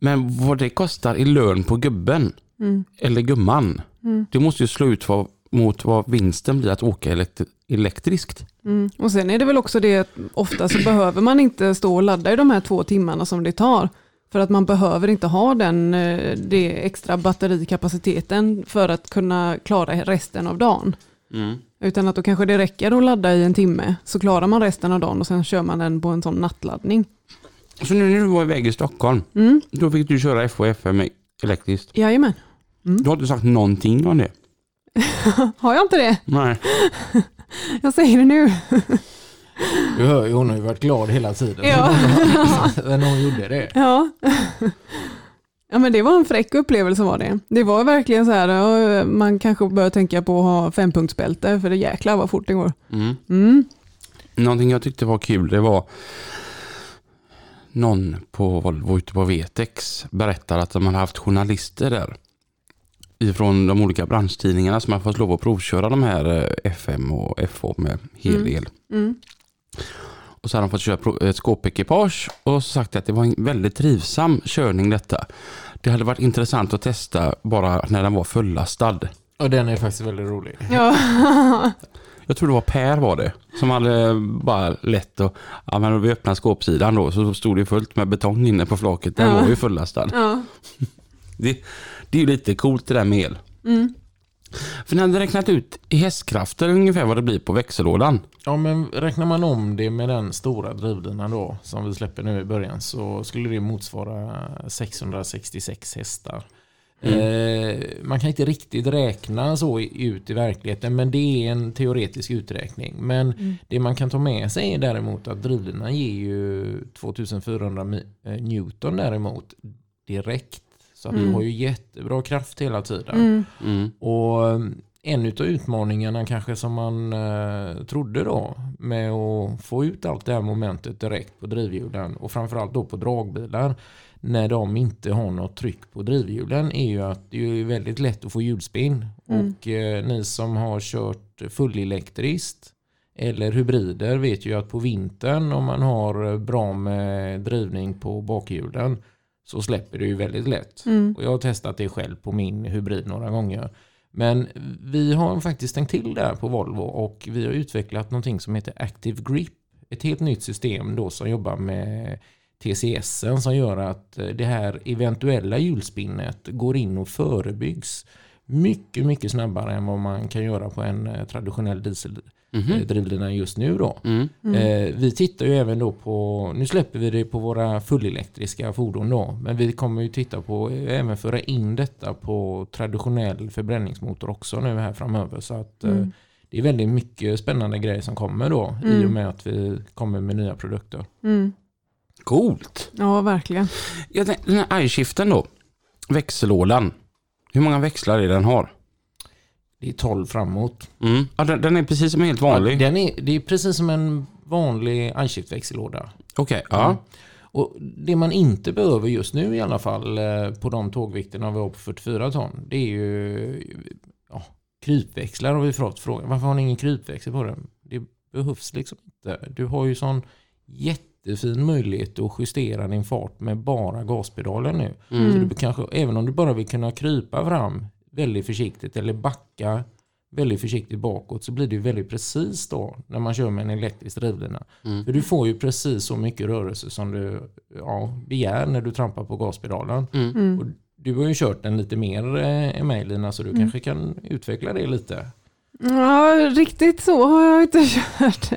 Men vad det kostar i lön på gubben, Mm. eller gumman, Mm. det måste ju slå ut vad, mot vad vinsten blir att åka elektri- elektriskt. Mm. Och sen är det väl också det att ofta så behöver man inte stå och ladda i de här två timmarna som det tar. För att man behöver inte ha den eh, det extra batterikapaciteten för att kunna klara resten av dagen. Utan att då kanske det räcker att ladda i en timme så klarar man resten av dagen och sen kör man den på en sån nattladdning. Så nu när du var iväg i Stockholm, Mm. då fick du köra FHFM elektriskt. Jajamän. Du har inte sagt någonting om det. Har jag inte det? Nej. Jag säger det nu. Du hör ju, hon har ju varit glad hela tiden. Ja. Men hon gjorde det. Ja. ja men det var en fräck upplevelse var det. Det var verkligen så här, man kanske bör tänka på att ha fempunktsbälte för det jäklar vad fort det går. Mm. Mm. Någonting jag tyckte var kul, det var någon på Volvo ute på Vetex berättar att de har haft journalister där ifrån de olika branschtidningarna som har fått lov att provköra de här eh, FM och FH med helel. Mm. Och så har de fått köra ett skåpekipage och sagt att det var en väldigt trivsam körning detta. Det hade varit intressant att testa bara när den var fullastad. Och den är faktiskt väldigt rolig. Ja. Jag tror det var Per var det. Som hade bara lätt att, ja men vi öppnade skåpsidan då så stod det fullt med betong inne på flaket. Den Ja. var ju fullastad. ja. Det, det är ju lite coolt det där med el. Mm. För ni hade räknat ut i hästkrafter ungefär vad det blir på växellådan. Ja, men räknar man om det med den stora drivlinan då som vi släpper nu i början så skulle det motsvara 666 hästar. Eh, man kan inte riktigt räkna så ut i verkligheten men det är en teoretisk uträkning. Men det man kan ta med sig är däremot att drivlinan ger ju 2400 mi- eh, Newton däremot direkt. Så att du Mm. har ju jättebra kraft hela tiden. Mm. Mm. Och en av utmaningarna kanske som man eh, trodde då med att få ut allt det här momentet direkt på drivhjulen och framförallt då på dragbilar när de inte har något tryck på drivhjulen är ju att det är väldigt lätt att få hjulspinn. Mm. Och eh, ni som har kört fullelektriskt eller hybrider vet ju att på vintern om man har bra med drivning på bakhjulen så släpper det ju väldigt lätt. Mm. Och jag har testat det själv på min hybrid några gånger. Men vi har faktiskt tänkt till där på Volvo och vi har utvecklat någonting som heter Active Grip. Ett helt nytt system då som jobbar med TCS som gör att eh, det här eventuella hjulspinnet går in och förebyggs mycket, mycket snabbare än vad man kan göra på en eh, traditionell diesel, Mhm. eh, drivlinan just nu då. Mm. Eh, vi tittar ju även då på, nu släpper vi det på våra fullelektriska fordon då, men vi kommer ju titta på, eh, även föra in detta på traditionell förbränningsmotor också nu här framöver. Så att Mm. det är väldigt mycket spännande grejer som kommer då i Mm. och med att vi kommer med nya produkter. Mm. Coolt. Ja, verkligen. Tänkte, den här iShiften då, växellådan. Hur många växlar är den har? Det är 12 framåt. Mm. Ja, den, den är precis som en helt vanlig. Ja, den är, det är precis som en vanlig iShift-växellåda. Okej, ja. Och det man inte behöver just nu i alla fall eh, på de tågvikterna vi har på 44 ton, det är ju ja, krypväxlar har vi fått frågan. Varför har ni ingen krypväxel på den? Det behövs liksom inte. Du har ju sån jättefin möjlighet att justera din fart med bara gaspedalen nu. Mm. Så du kanske, även om du bara vill kunna krypa fram väldigt försiktigt eller backa väldigt försiktigt bakåt så blir det ju väldigt precis då när man kör med en elektrisk drivlina. Mm. För du får ju precis så mycket rörelse som du ja, begär när du trampar på gaspedalen. Mm. Mm. Och du har ju kört den lite mer eh, än mig Lina så du Mm. kanske kan utveckla det lite. Ja, riktigt så har jag inte kört.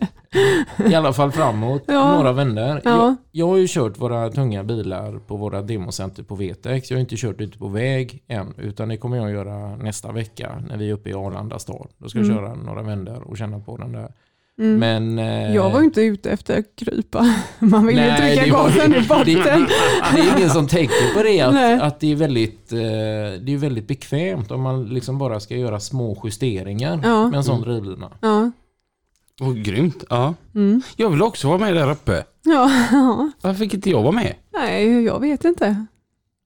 I alla fall framåt, Ja. några vändor. Ja. Jag, jag har ju kört våra tunga bilar på våra democenter på VTEX. Jag har inte kört ute på väg än, utan det kommer jag göra nästa vecka när vi är uppe i Arlanda stad. Då ska jag Mm. köra några vändor och känna på den där. Mm. Men, eh, Jag var ju inte ute efter att krypa. Man vill ju Nej, trycka det var- gasen i det, botten. det är ingen som tänker på det. Nej. Att, att det, är väldigt, eh, det är väldigt bekvämt om man liksom bara ska göra små justeringar Ja. med en sån drivlina. Ja. Åh, grymt. Ja. Mm. Jag vill också vara med där uppe. Ja. ja. Varför fick inte jag vara med? Nej, jag vet inte.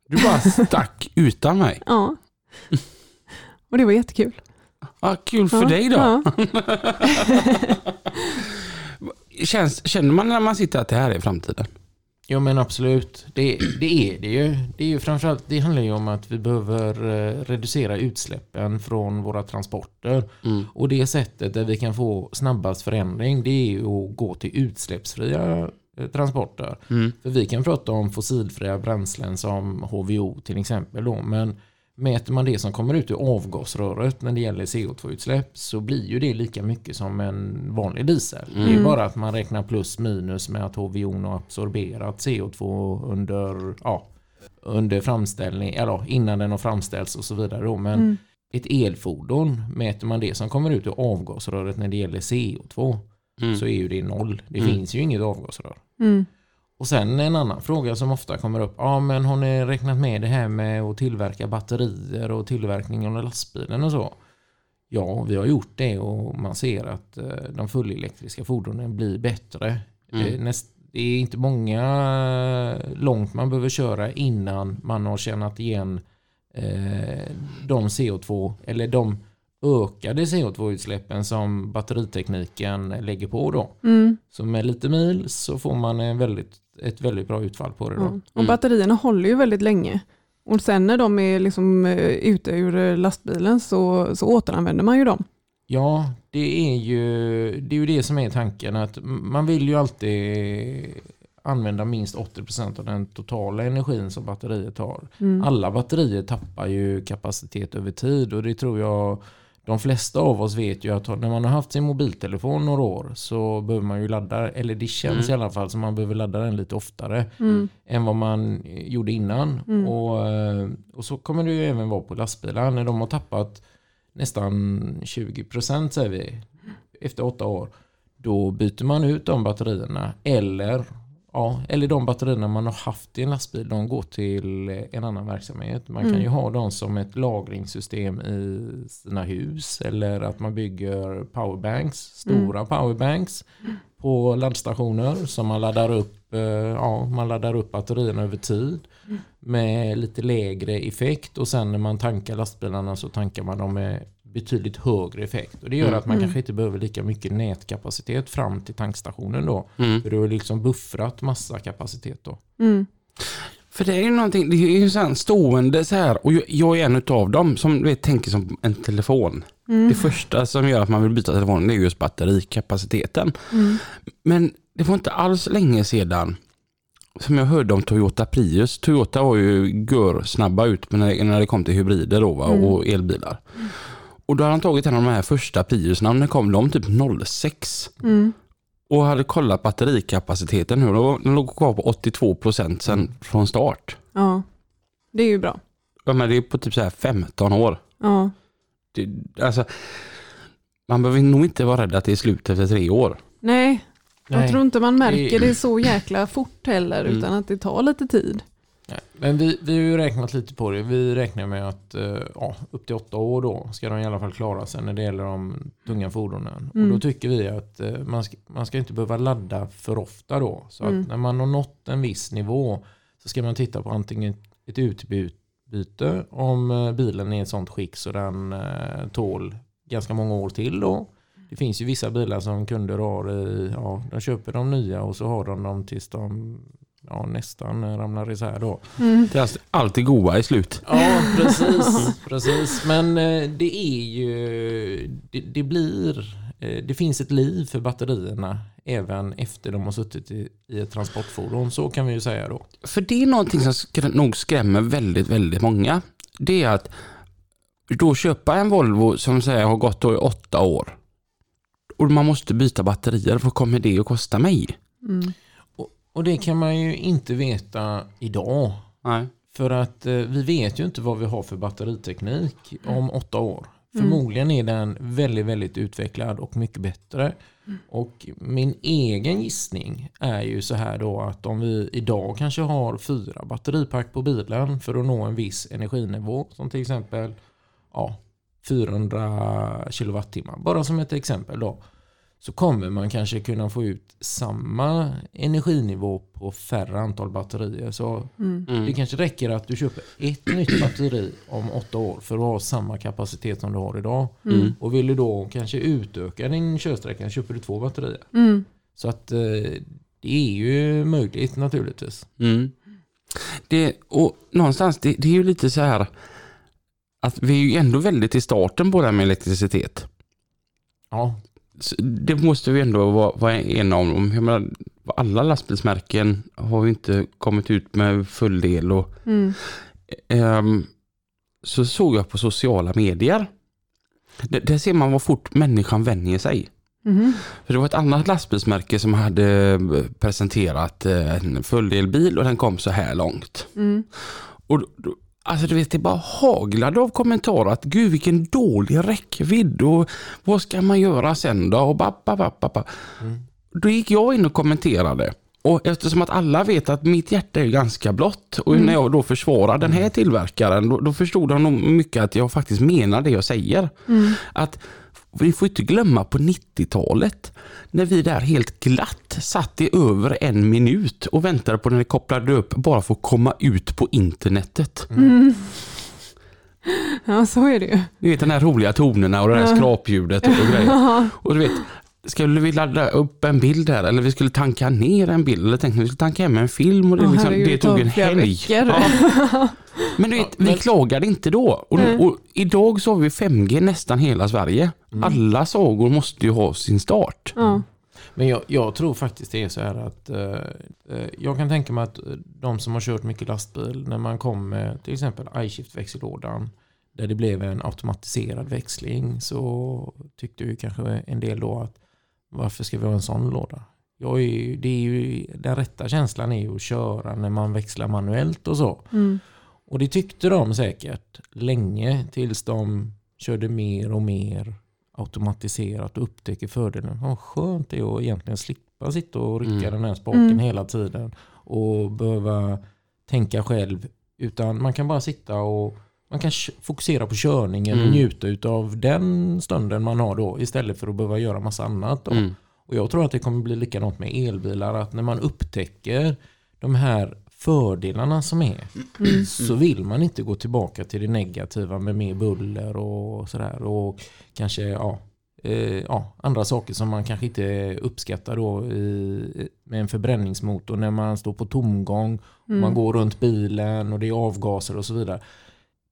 Du bara stack utan mig. Ja. Och det var jättekul. Ja, kul för ja. dig då. Ja. Känns, känner man när man sitter att det här är framtiden? Ja men absolut, det, det är det ju. Det, är ju framförallt, det handlar ju om att vi behöver eh, reducera utsläppen från våra transporter. Mm. Och det sättet där vi kan få snabbast förändring det är ju att gå till utsläppsfria eh, transporter. Mm. För vi kan prata om fossilfria bränslen som HVO till exempel då, men mäter man det som kommer ut ur avgasröret när det gäller CO2-utsläpp så blir ju det lika mycket som en vanlig diesel. Det är Mm. bara att man räknar plus minus med att HVO har absorberat CO2 under, ja, under framställning, eller innan den har framställts och så vidare. Då. Men Mm. ett elfordon, mäter man det som kommer ut ur avgasröret när det gäller CO2 Mm. så är ju det noll. Det Mm. finns ju inget avgasrör. Och sen en annan fråga som ofta kommer upp. Ja, men har ni räknat med det här med att tillverka batterier och tillverkningen av lastbilen och så? Ja, vi har gjort det och man ser att eh, de fullelektriska fordonen blir bättre. Mm. Det, är näst, det är inte många långt man behöver köra innan man har tjänat igen eh, de CO2 eller de ökade CO2-utsläppen som batteritekniken lägger på då. Mm. Så med lite mil så får man en väldigt, ett väldigt bra utfall på det då. Ja. Och batterierna håller ju väldigt länge. Och sen när de är liksom eh, ute ur eh, lastbilen så, så återanvänder man ju dem. Ja, det är, ju, det är ju det som är tanken. att Man vill ju alltid använda minst 80% av den totala energin som batteriet har. Mm. Alla batterier tappar ju kapacitet över tid och det tror jag de flesta av oss vet ju att när man har haft sin mobiltelefon några år så behöver man ju ladda, eller det känns Mm. i alla fall som man behöver ladda den lite oftare. Mm. än vad man gjorde innan. Mm. Och, eh, och så kommer det ju även vara på lastbilar. När de har tappat nästan 20% säger vi efter åtta år. Då byter man ut de batterierna. Eller, ja, eller de batterierna man har haft i en lastbil. De går till en annan verksamhet. Man kan Mm. ju ha dem som ett lagringssystem i sina hus. Eller att man bygger powerbanks. Stora powerbanks på laddstationer som man laddar upp, eh, ja, man laddar upp batterierna över tid med lite lägre effekt och sen när man tankar lastbilarna så tankar man dem med betydligt högre effekt. Och det gör Mm. att man Mm. kanske inte behöver lika mycket nätkapacitet fram till tankstationen då. Mm. För du har liksom buffrat massa kapacitet då. Mm. För det är ju någonting, det är ju så här stående så här och jag, är en utav dem som vet, tänker som en telefon. Mm. Det första som gör att man vill byta telefonen det är just batterikapaciteten. Mm. Men det var inte alls länge sedan som jag hörde om Toyota Prius. Toyota var ju gör snabba ut när det, när det kom till hybrider då, va, Mm. och elbilar. Och då hade han tagit en av de här första Priusarna, när kom de typ 06. Mm. Och hade kollat batterikapaciteten nu, den låg kvar på 82% sen från start. Ja, det är ju bra. Ja, men det är på typ så här 15 år. Ja, Det, alltså, man behöver nog inte vara rädd att det är slut efter tre år. nej, jag Nej. tror inte man märker Det- det så jäkla fort heller, Mm. utan att det tar lite tid. Nej, Men vi, vi har ju räknat lite på det. Vi räknar med att eh, ja, upp till åtta år då ska de i alla fall klara sig när det gäller de tunga fordonen. Mm. Och då tycker vi att eh, man, ska, man ska inte behöva ladda för ofta då. Så Mm. att när man har nått en viss nivå så ska man titta på antingen ett utbyte om eh, bilen är i ett sånt skick så den tål ganska många år till då. Det finns ju vissa bilar som kunder har i, ja, de köper de nya och så har de dem tills de ja, nästan ramlar isär då. Mm. Det är alltså alltid goa i slut. Ja, precis. precis. Men eh, det är ju, det, det blir, eh, det finns ett liv för batterierna även efter de har suttit i, i ett transportfordon. Så kan vi ju säga då. För det är någonting som nog skrämmer väldigt, väldigt många. Det är att då köpa en Volvo som säger har gått då i åtta år och man måste byta batterier, vad kommer det att kosta mig? Mm. Och, det kan man ju inte veta idag. Nej. För att eh, vi vet ju inte vad vi har för batteriteknik om åtta år. Förmodligen är den väldigt, väldigt utvecklad och mycket bättre. Och min egen gissning är ju så här då att om vi idag kanske har fyra batteripack på bilen för att nå en viss energinivå, som till exempel ja, 400 kilowattimmar, bara som ett exempel då, så kommer man kanske kunna få ut samma energinivå på färre antal batterier. Så Mm. det kanske räcker att du köper ett nytt batteri om åtta år för att ha samma kapacitet som du har idag. Mm. Och vill du då kanske utöka din körsträcka köper du två batterier. Mm. Så att eh, det är ju möjligt naturligtvis. Mm. Det, och någonstans, det, det är ju lite så här att vi är ju ändå väldigt i starten på det här med elektricitet. Ja, Så det måste vi ändå vara, vara en av dem. Jag menar, alla lastbilsmärken har ju inte kommit ut med full del. Och, Mm. ehm, så såg jag på sociala medier. Där, där ser man vad fort människan vänjer sig. Mhm. För det var ett annat lastbilsmärke som hade eh, presenterat eh, en fulldelbil och den kom så här långt. Mm. Och då, alltså du vet, det bara haglade av kommentarer att gud vilken dålig räckvidd och vad ska man göra sen då? Och babba, babba, babba. Då gick jag in och kommenterade. Och eftersom att alla vet att mitt hjärta är ganska blått och när jag då försvarar den här tillverkaren då, då förstod de nog mycket att jag faktiskt menar det jag säger. Att vi får inte glömma på 90-talet när vi där helt glatt satt i över en minut och väntade på när det kopplade upp bara för att komma ut på internetet. Ja, så är det ju. Du vet den här roliga tonerna och det här skrapljudet och grejer. Och du vet, skulle vi ladda upp en bild här eller vi skulle tanka ner en bild eller tänkte vi skulle tanka hem en film och det, Åh, liksom, det tog en helg. Ja. Men du vet, vi klagade inte då. Och, och idag så har vi 5G nästan hela Sverige. Alla sagor måste ju ha sin start. Ja. Men jag, jag tror faktiskt det är så här att eh, eh, jag kan tänka mig att eh, de som har kört mycket lastbil när man kom med till exempel iShift-växellådan där det blev en automatiserad växling så tyckte ju kanske en del då att varför ska vi ha en sån låda? Jag är ju, det är ju, den rätta känslan är ju att köra när man växlar manuellt och så. Mm. Och det tyckte de säkert länge tills de körde mer och mer automatiserat och upptäcker fördelen. Vad skönt det är att egentligen slippa sitta och rycka Mm. den här spaken Mm. hela tiden och behöva tänka själv. Utan man kan bara sitta och man kan fokusera på körningen och Mm. njuta av den stunden man har då istället för att behöva göra massa annat. Då. Mm. Och jag tror att det kommer bli likadant med elbilar. Att när man upptäcker de här fördelarna som är Mm. så vill man inte gå tillbaka till det negativa med mer buller och sådär. Och kanske ja, eh, ja, andra saker som man kanske inte uppskattar då i, med en förbränningsmotor när man står på tomgång. Mm. Man går runt bilen och det är avgaser och så vidare.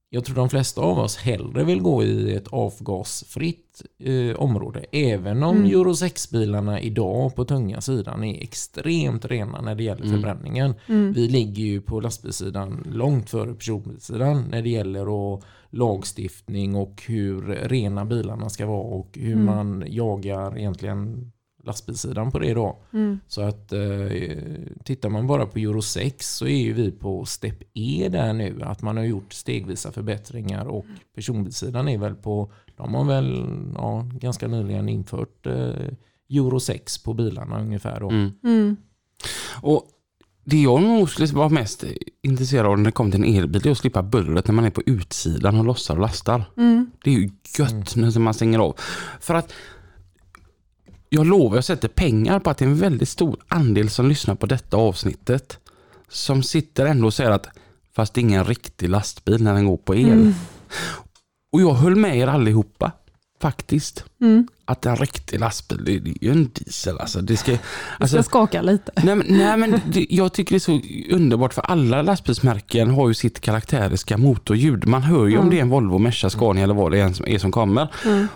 Jag tror de flesta av oss hellre vill gå i ett avgasfritt eh, område. Även om Mm. Euro 6-bilarna idag på tunga sidan är extremt rena när det gäller Mm. förbränningen. Mm. Vi ligger ju på lastbilssidan långt före personbilssidan när det gäller att lagstiftning och hur rena bilarna ska vara och hur Mm. man jagar egentligen lastbilssidan på det då. Mm. Så att eh, tittar man bara på Euro 6 så är ju vi på step E där nu. Att man har gjort stegvisa förbättringar och personbilssidan är väl på, de har väl ja, ganska nyligen infört eh, Euro 6 på bilarna ungefär då. Mm. Mm. Och det jag nog skulle vara mest intresserad av när det kommer till en elbil är att slippa bullret när man är på utsidan och lossar och lastar. Mm. Det är ju gött när man stänger av. För att jag lovar, jag sätter pengar på att det är en väldigt stor andel som lyssnar på detta avsnittet som sitter ändå och säger att fast det är ingen riktig lastbil när den går på el. Mm. Och jag höll med er allihopa faktiskt. Mm. Att en riktig lastbil, det, det är ju en diesel alltså. Det ska, Jag alltså ska skaka lite. Nej men, nej, men det, jag tycker det är så underbart för alla lastbilsmärken har ju sitt karaktäriska motorljud. Man hör ju om Mm. det är en Volvo, Merca, Scania eller vad det är som, är som kommer. Mm.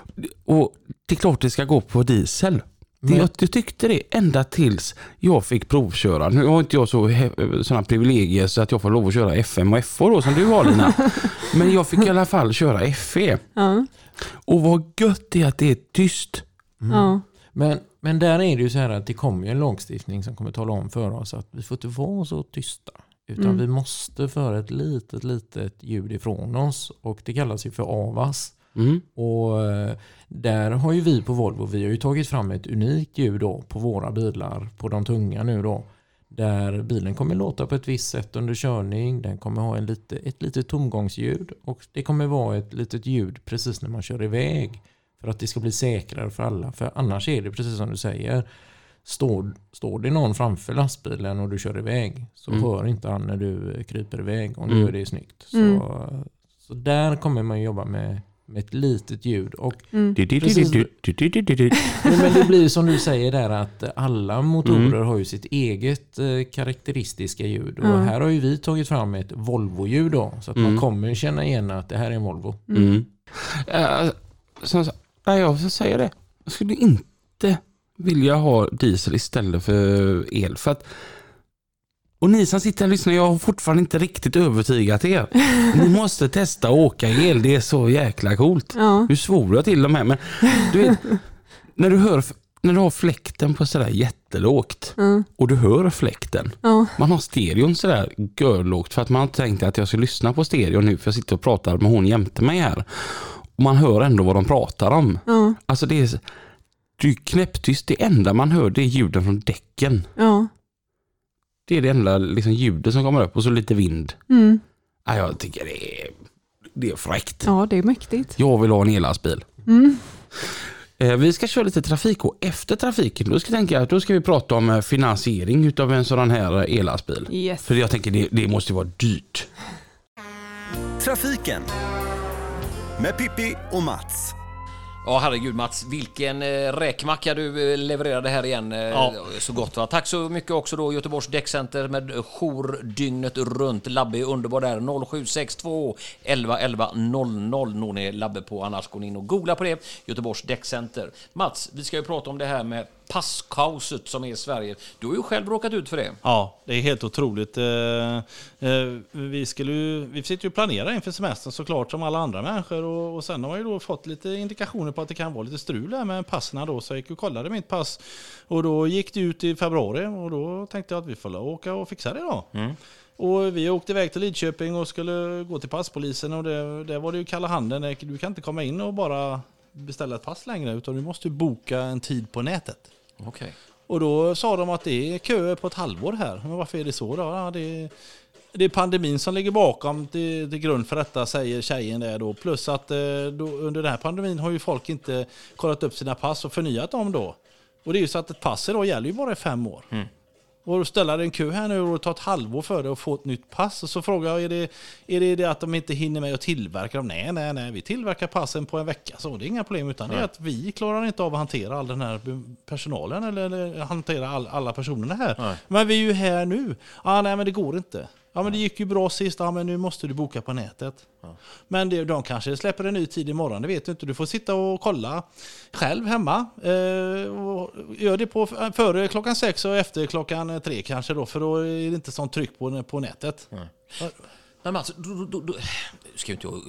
Och det är klart det ska gå på diesel. Men- jag, jag tyckte det ända tills jag fick provköra. Nu har inte jag så sådana privilegier så att jag får lov att köra FM och FH då som du har Lina. Men jag fick i alla fall köra FE. Ja. Och vad gött det är att det är tyst. Ja. Men, men där är det ju så här att det kommer ju en lagstiftning som kommer tala om för oss att vi får inte vara så tysta. Utan Mm. vi måste föra ett litet, litet ljud ifrån oss. Och det kallas ju för AVAS. Mm. Och eh, där har ju vi på Volvo, vi har ju tagit fram ett unikt ljud då på våra bilar, på de tunga nu då. Där bilen kommer låta på ett visst sätt under körning, den kommer ha en lite, ett litet tomgångsljud och det kommer vara ett litet ljud precis när man kör iväg. För att det ska bli säkrare för alla, för annars är det precis som du säger. Står, står det någon framför lastbilen och du kör iväg så Mm. hör inte han när du kryper iväg och nu Mm. är det snyggt. Så, Mm. så där kommer man jobba med, med ett litet ljud. Och, Mm. Precis. men men det blir som du säger där att alla motorer har ju sitt eget eh, karaktäristiska ljud. Och Ja. här har ju vi tagit fram ett Volvo-ljud då. Så att Mm. man kommer känna igen att det här är en Volvo. Mm. Uh, så, så, nej, jag säger det. Jag skulle inte vilja ha diesel istället för el. För att, och ni som sitter här och lyssnar, jag har fortfarande inte riktigt övertygat er. Ni måste testa att åka el, det är så jäkla coolt. Ja. Nu svor jag till och med, men du vet, när du, hör, när du har fläkten på sådär jättelågt Ja. och du hör fläkten. Ja. Man har stereon sådär görlågt för att man tänkte att jag ska lyssna på stereo nu för jag sitter och pratar med hon jämte mig här. Och man hör ändå vad de pratar om. Ja. Alltså det är, det är knäpptyst. Det enda man hör det är ljuden från däcken. Ja. Det är det enda liksom, ljudet som kommer upp och så lite vind. Mm. Ja, jag tycker det är, det är fräckt. ja, det är mäktigt. Jag vill ha en ellastbil. Mm. Eh, Vi ska köra lite trafik och efter trafiken då ska, jag tänka, att då ska vi prata om eh, finansiering utav en sån här ellastbil. Yes. För jag tänker det, det måste vara dyrt. Trafiken med Pippi och Mats. Ja, herregud Mats, vilken eh, räkmacka du eh, levererade här igen. Eh, Ja. Så gott va. Tack så mycket också då Göteborgs Däckcenter med jour dygnet runt. Labbe är underbar där. 0762 11 11 00 når ni Labbe på. Annars går ni in och googla på det. Göteborgs Däckcenter. Mats, vi ska ju prata om det här med passkaoset som är i Sverige. Du har ju själv råkat ut för det. Ja, det är helt otroligt. Eh, eh, Vi, skulle ju, vi sitter ju och planerar inför semestern såklart som alla andra människor och, och sen har jag ju då fått lite indikationer på att det kan vara lite strul här med passen då så jag gick och kollade mitt pass och då gick det ut i februari och då tänkte jag att vi får åka och fixa det då. Och vi åkte iväg till Lidköping och skulle gå till passpolisen och det, där var det ju kalla handen. Du kan inte komma in och bara beställa ett pass längre utan du måste boka en tid på nätet. Okej. Och då sa de att det är köer på ett halvår här. Men varför är det så då? Ja, det, det är pandemin som ligger bakom till, till grund för detta, säger tjejen där då. Plus att eh, då, under den här pandemin har ju folk inte kollat upp sina pass och förnyat dem då. Och det är ju så att ett pass idag gäller ju bara i fem år. Och då ställer en kö här nu och det tar ett halvår för dig att få ett nytt pass. Och så frågar jag, är det, är det det att de inte hinner med att tillverka dem? Nej, nej, nej, vi tillverkar passen på en vecka. Så det är inga problem, utan det är att vi klarar inte av att hantera all den här personalen eller, eller hantera all, alla personerna här. Nej. Men vi är ju här nu. Ah, nej, men det går inte. Ja, men det gick ju bra sist. Ja, men nu måste du boka på nätet. Men det, de kanske släpper en ny tid imorgon, det vet du inte. Du får sitta och kolla själv hemma. Eh, och gör det på, före klockan sex och efter klockan tre kanske då, för då är det inte sånt tryck på, på nätet. Men alltså, då, då, då, då, ska inte jag,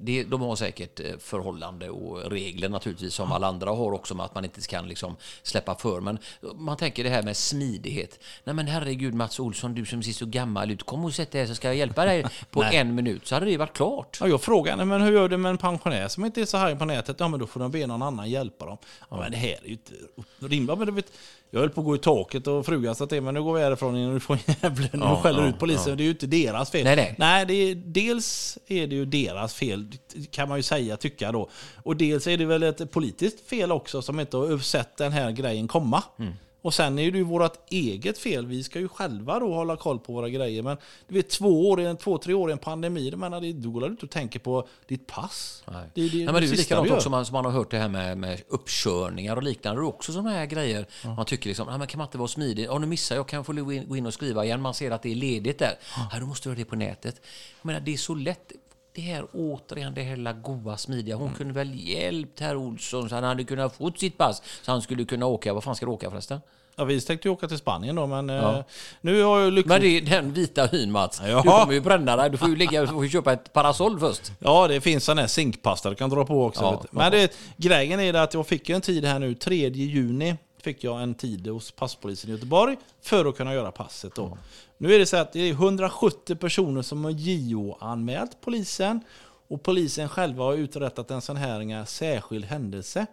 det, de har säkert eh, förhållande och regler naturligtvis som alla andra har också med att man inte kan liksom släppa för. Men man tänker det här med smidighet. Nej men herregud Mats Olsson, du som ser så gammal ut, kom och sätt dig här så ska jag hjälpa dig på en minut. Så hade det varit klart. Ja, jag frågar henne, men hur gör du med en pensionär som inte är så här på nätet? Ja, men då får de be någon annan hjälpa dem. Ja, men det här är ju inte rimligt. Jag höll på att gå i taket och frugan sa till men nu går vi härifrån innan du får djävulen Ja, och skäller ja, ut polisen. ja. Det är ju inte deras fel. Nej, nej. nej det är, dels är det ju deras fel, kan man ju säga, tycka då. Och dels är det väl ett politiskt fel också som inte har sett den här grejen komma. Mm. Och sen är det ju vårt eget fel. Vi ska ju själva då hålla koll på våra grejer. Men du vet, två, år, två tre år i en pandemi, menar, det- då går du inte och tänker på ditt pass. Nej. Det är det, Nej, men det är ju sista likadant också man, som man har hört det här med, med uppkörningar och liknande. Det är också sådana här grejer. Man tycker liksom, "Nej, men kan man inte vara smidig? Ja, nu missar jag, kan jag få gå in, och skriva igen? Man ser att det är ledigt där. Ja, då måste du göra det på nätet. Jag menar, det är så lätt. Det här återigen, det lilla goa, smidiga. Hon kunde väl hjälpt herr Olsson så han hade kunnat få sitt pass så han skulle kunna åka. Vad fan ska du åka förresten? Ja, vi tänkte ju åka till Spanien då, men eh, nu har jag lyckats... Men det är den vita hyn Mats. Ja. Du kommer ju bränna dig. Du får ju, ligga, du får ju köpa ett parasoll först. Ja, det finns sån här zinkpasta du kan dra på också. Ja. Men det, grejen är det att jag fick ju en tid här nu, 3 juni fick jag en tid hos passpolisen i Göteborg för att kunna göra passet. Då. Nu är det så att det är 170 personer som har JO-anmält polisen och polisen själva har uträttat en sån här särskild händelse.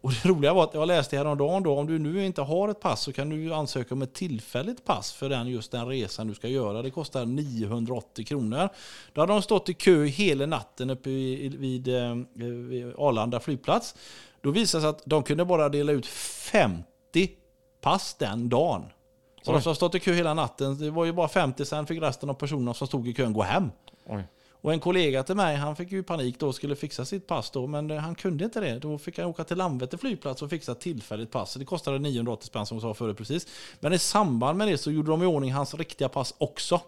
Och det roliga var att jag läste häromdagen då, om du nu inte har ett pass så kan du ansöka om ett tillfälligt pass för den, just den resan du ska göra. Det kostar 980 kronor. Då hade de stått i kö hela natten uppe vid, vid, vid Arlanda flygplats. Då visade det sig att de kunde bara dela ut 50 pass den dagen. Så de som stått i kö hela natten, det var ju bara 50, sen fick resten av personerna som stod i kön gå hem. Och en kollega till mig, han fick ju panik då och skulle fixa sitt pass då, men han kunde inte det. Då fick han åka till Landvetter flygplats och fixa ett tillfälligt pass. Det kostade 980 spänn som jag sa förut precis. Men i samband med det så gjorde de i ordning hans riktiga pass också.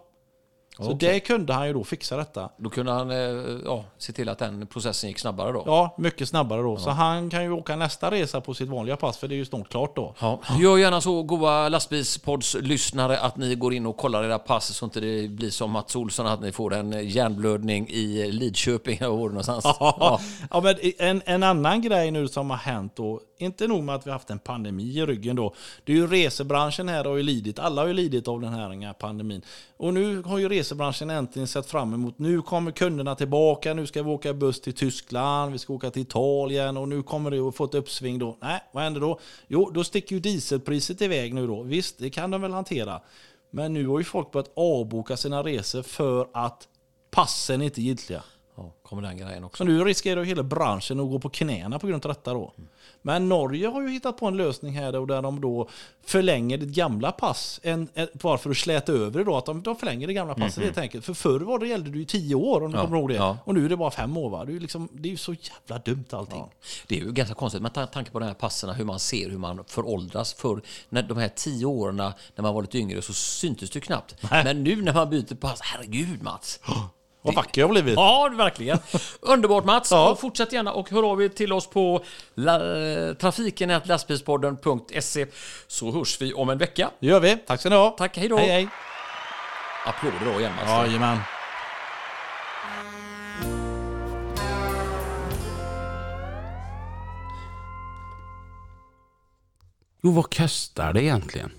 Så Okej. det kunde han ju då fixa detta. Då kunde han eh, ja, se till att den processen gick snabbare då. Ja, mycket snabbare då. Så han kan ju åka nästa resa på sitt vanliga pass, för det är ju snart klart då. Ja. Gör gärna så, goa lastbilspodds-lyssnare, att ni går in och kollar era pass så inte det blir som Mats Olsson, att ni får en hjärnblödning i Lidköping. eller någonstans. Ja. ja, men en, en annan grej nu som har hänt då, inte nog med att vi haft en pandemi i ryggen då. Det är ju resebranschen här har ju lidit, alla har ju lidit av den här pandemin. Och nu har ju resebranschen äntligen sett fram emot, nu kommer kunderna tillbaka, nu ska vi åka buss till Tyskland, vi ska åka till Italien och nu kommer det att få ett uppsving då. Nej, vad händer då? Jo, då sticker ju dieselpriset iväg nu då. Visst, det kan de väl hantera. Men nu har ju folk börjat avboka sina resor för att passen inte är giltiga. Ja, kommer den grejen också. Så nu riskerar ju hela branschen att gå på knäna på grund av detta då. Men Norge har ju hittat på en lösning här där de då förlänger ditt gamla pass. En, en, bara för att släta över det då, att de, de förlänger det gamla passet helt enkelt. För förr var det, gällde det ju tio år om du Ja, kommer ihåg det. ja. Och nu är det bara fem år va. Det är ju, liksom, det är ju så jävla dumt allting. Det är ju ganska konstigt med ta- tanke på de här passerna, hur man ser hur man föråldras. För när de här tio åren när man var lite yngre så syntes det knappt. Men nu när man byter pass, herregud Mats. Vad vacker jag har blivit. Ja, verkligen. Underbart Mats. Ja. Och fortsätt gärna och hör av er till oss på la, trafiken.lastbilspodden.se så hörs vi om en vecka. Det gör vi. Tack ska ni ha. Tack, hej då. Hej hej. Applåder då igen Mats. Jajamän. Jo, vad kostar det egentligen?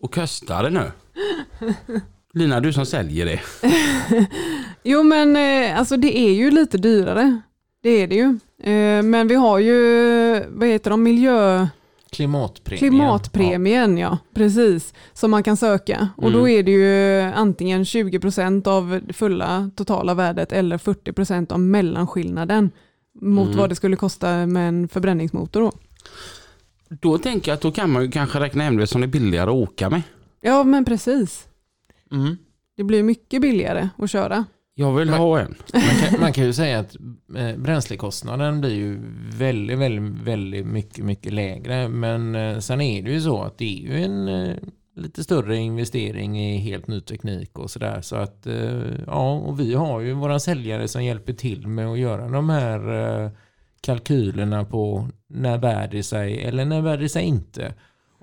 Och kostar det nu? Lina, du som säljer det. Jo men eh, alltså det är ju lite dyrare. Det är det ju. Eh, Men vi har ju, vad heter de, miljö... Klimatpremien. Klimatpremien, ja. precis. Som man kan söka. Och då är det ju antingen 20% av det fulla totala värdet eller 40% av mellanskillnaden mot vad det skulle kosta med en förbränningsmotor. Då. Då tänker jag att då kan man ju kanske räkna hem det som det är billigare att åka med. Ja, men precis. Mm. Det blir mycket billigare att köra. Jag vill ha en. Man kan, man kan ju säga att eh, bränslekostnaden blir ju väldigt, väldigt, väldigt mycket, mycket lägre. Men eh, sen är det ju så att det är ju en eh, lite större investering i helt ny teknik och sådär. Så att, ja, och vi har ju våra säljare som hjälper till med att göra de här kalkylerna på när bär det sig eller när bär det sig inte.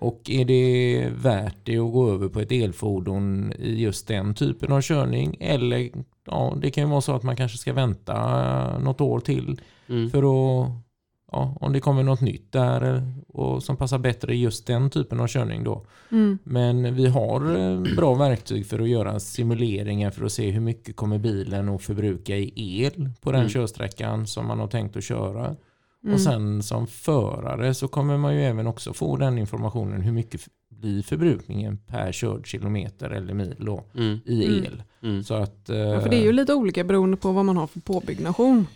Och är det värt det att gå över på ett elfordon i just den typen av körning? Eller ja, det kan ju vara så att man kanske ska vänta något år till Mm. för att ja, om det kommer något nytt där och som passar bättre i just den typen av körning då. Mm. Men vi har eh, bra verktyg för att göra simuleringar för att se hur mycket kommer bilen att förbruka i el på den Mm. körsträckan som man har tänkt att köra. Mm. Och sen som förare så kommer man ju även också få den informationen hur mycket blir förbrukningen per körd kilometer eller mil då Mm. i Mm. el. Mm. Så att, Ja, för det är ju lite olika beroende på vad man har för påbyggnation.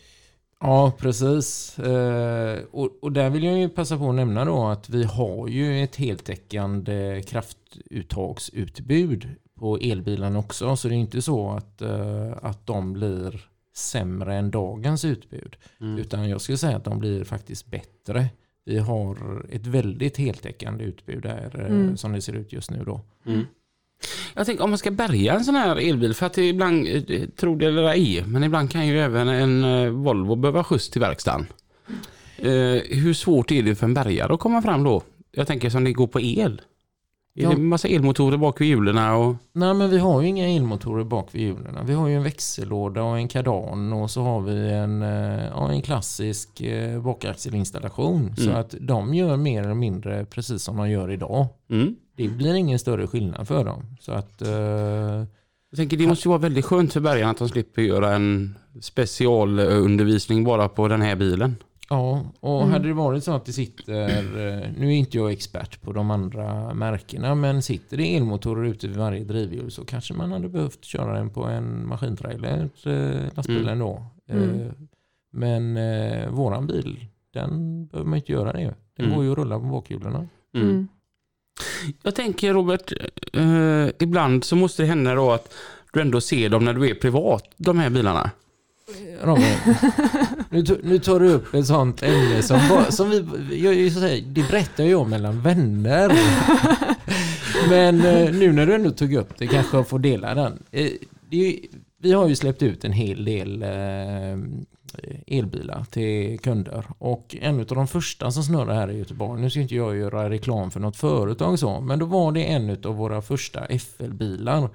Ja, precis. Eh, och, och där vill jag ju passa på att nämna då att vi har ju ett heltäckande kraftuttagsutbud på elbilarna också. Så det är inte så att, eh, att de blir sämre än dagens utbud. Mm. Utan jag skulle säga att de blir faktiskt bättre. Vi har ett väldigt heltäckande utbud där eh, Mm. som det ser ut just nu då. Mm. Jag tänker om man ska bärga en sån här elbil, för att ibland, eh, tro det eller ej, men ibland kan ju även en eh, Volvo behöva skjuts till verkstaden. Eh, hur svårt är det för en bärgare att komma fram då? Jag tänker som det går på el. Är det massa elmotorer bak vid hjulen och... Nej men vi har ju inga elmotorer bak vid hjulen. Vi har ju en växellåda och en kardan och så har vi en, eh, ja, en klassisk eh, bakaxelinstallation. Så Mm. att de gör mer eller mindre precis som de gör idag. Mm. Det blir ingen större skillnad för dem. Så att eh, Jag tänker det måste ju vara väldigt skönt för bärgarna att de slipper göra en specialundervisning bara på den här bilen. Ja, och Mm. hade det varit så att det sitter, eh, nu är inte jag expert på de andra märkena, men sitter det elmotorer ute vid varje drivhjul så kanske man hade behövt köra den på en maskintrailer, eh, lastbilen Mm. då. Mm. Eh, Men eh, våran bil, den behöver man inte göra det. Den Mm. går ju att rulla på bakhjulen. Mm. Mm. Jag tänker Robert, eh, ibland så måste det hända då att du ändå ser dem när du är privat, de här bilarna. Robin, nu, to- nu tar du upp ett sånt ämne som, som vi, jag, jag, så säga, det berättar jag mellan vänner. Men eh, nu när du ändå tog upp det kanske jag får dela den. Eh, det är, ju- vi har ju släppt ut en hel del eh, elbilar till kunder och en av de första som snurrar här i Göteborg, nu ska inte jag göra reklam för något företag så, men då var det en av våra första FL-bilar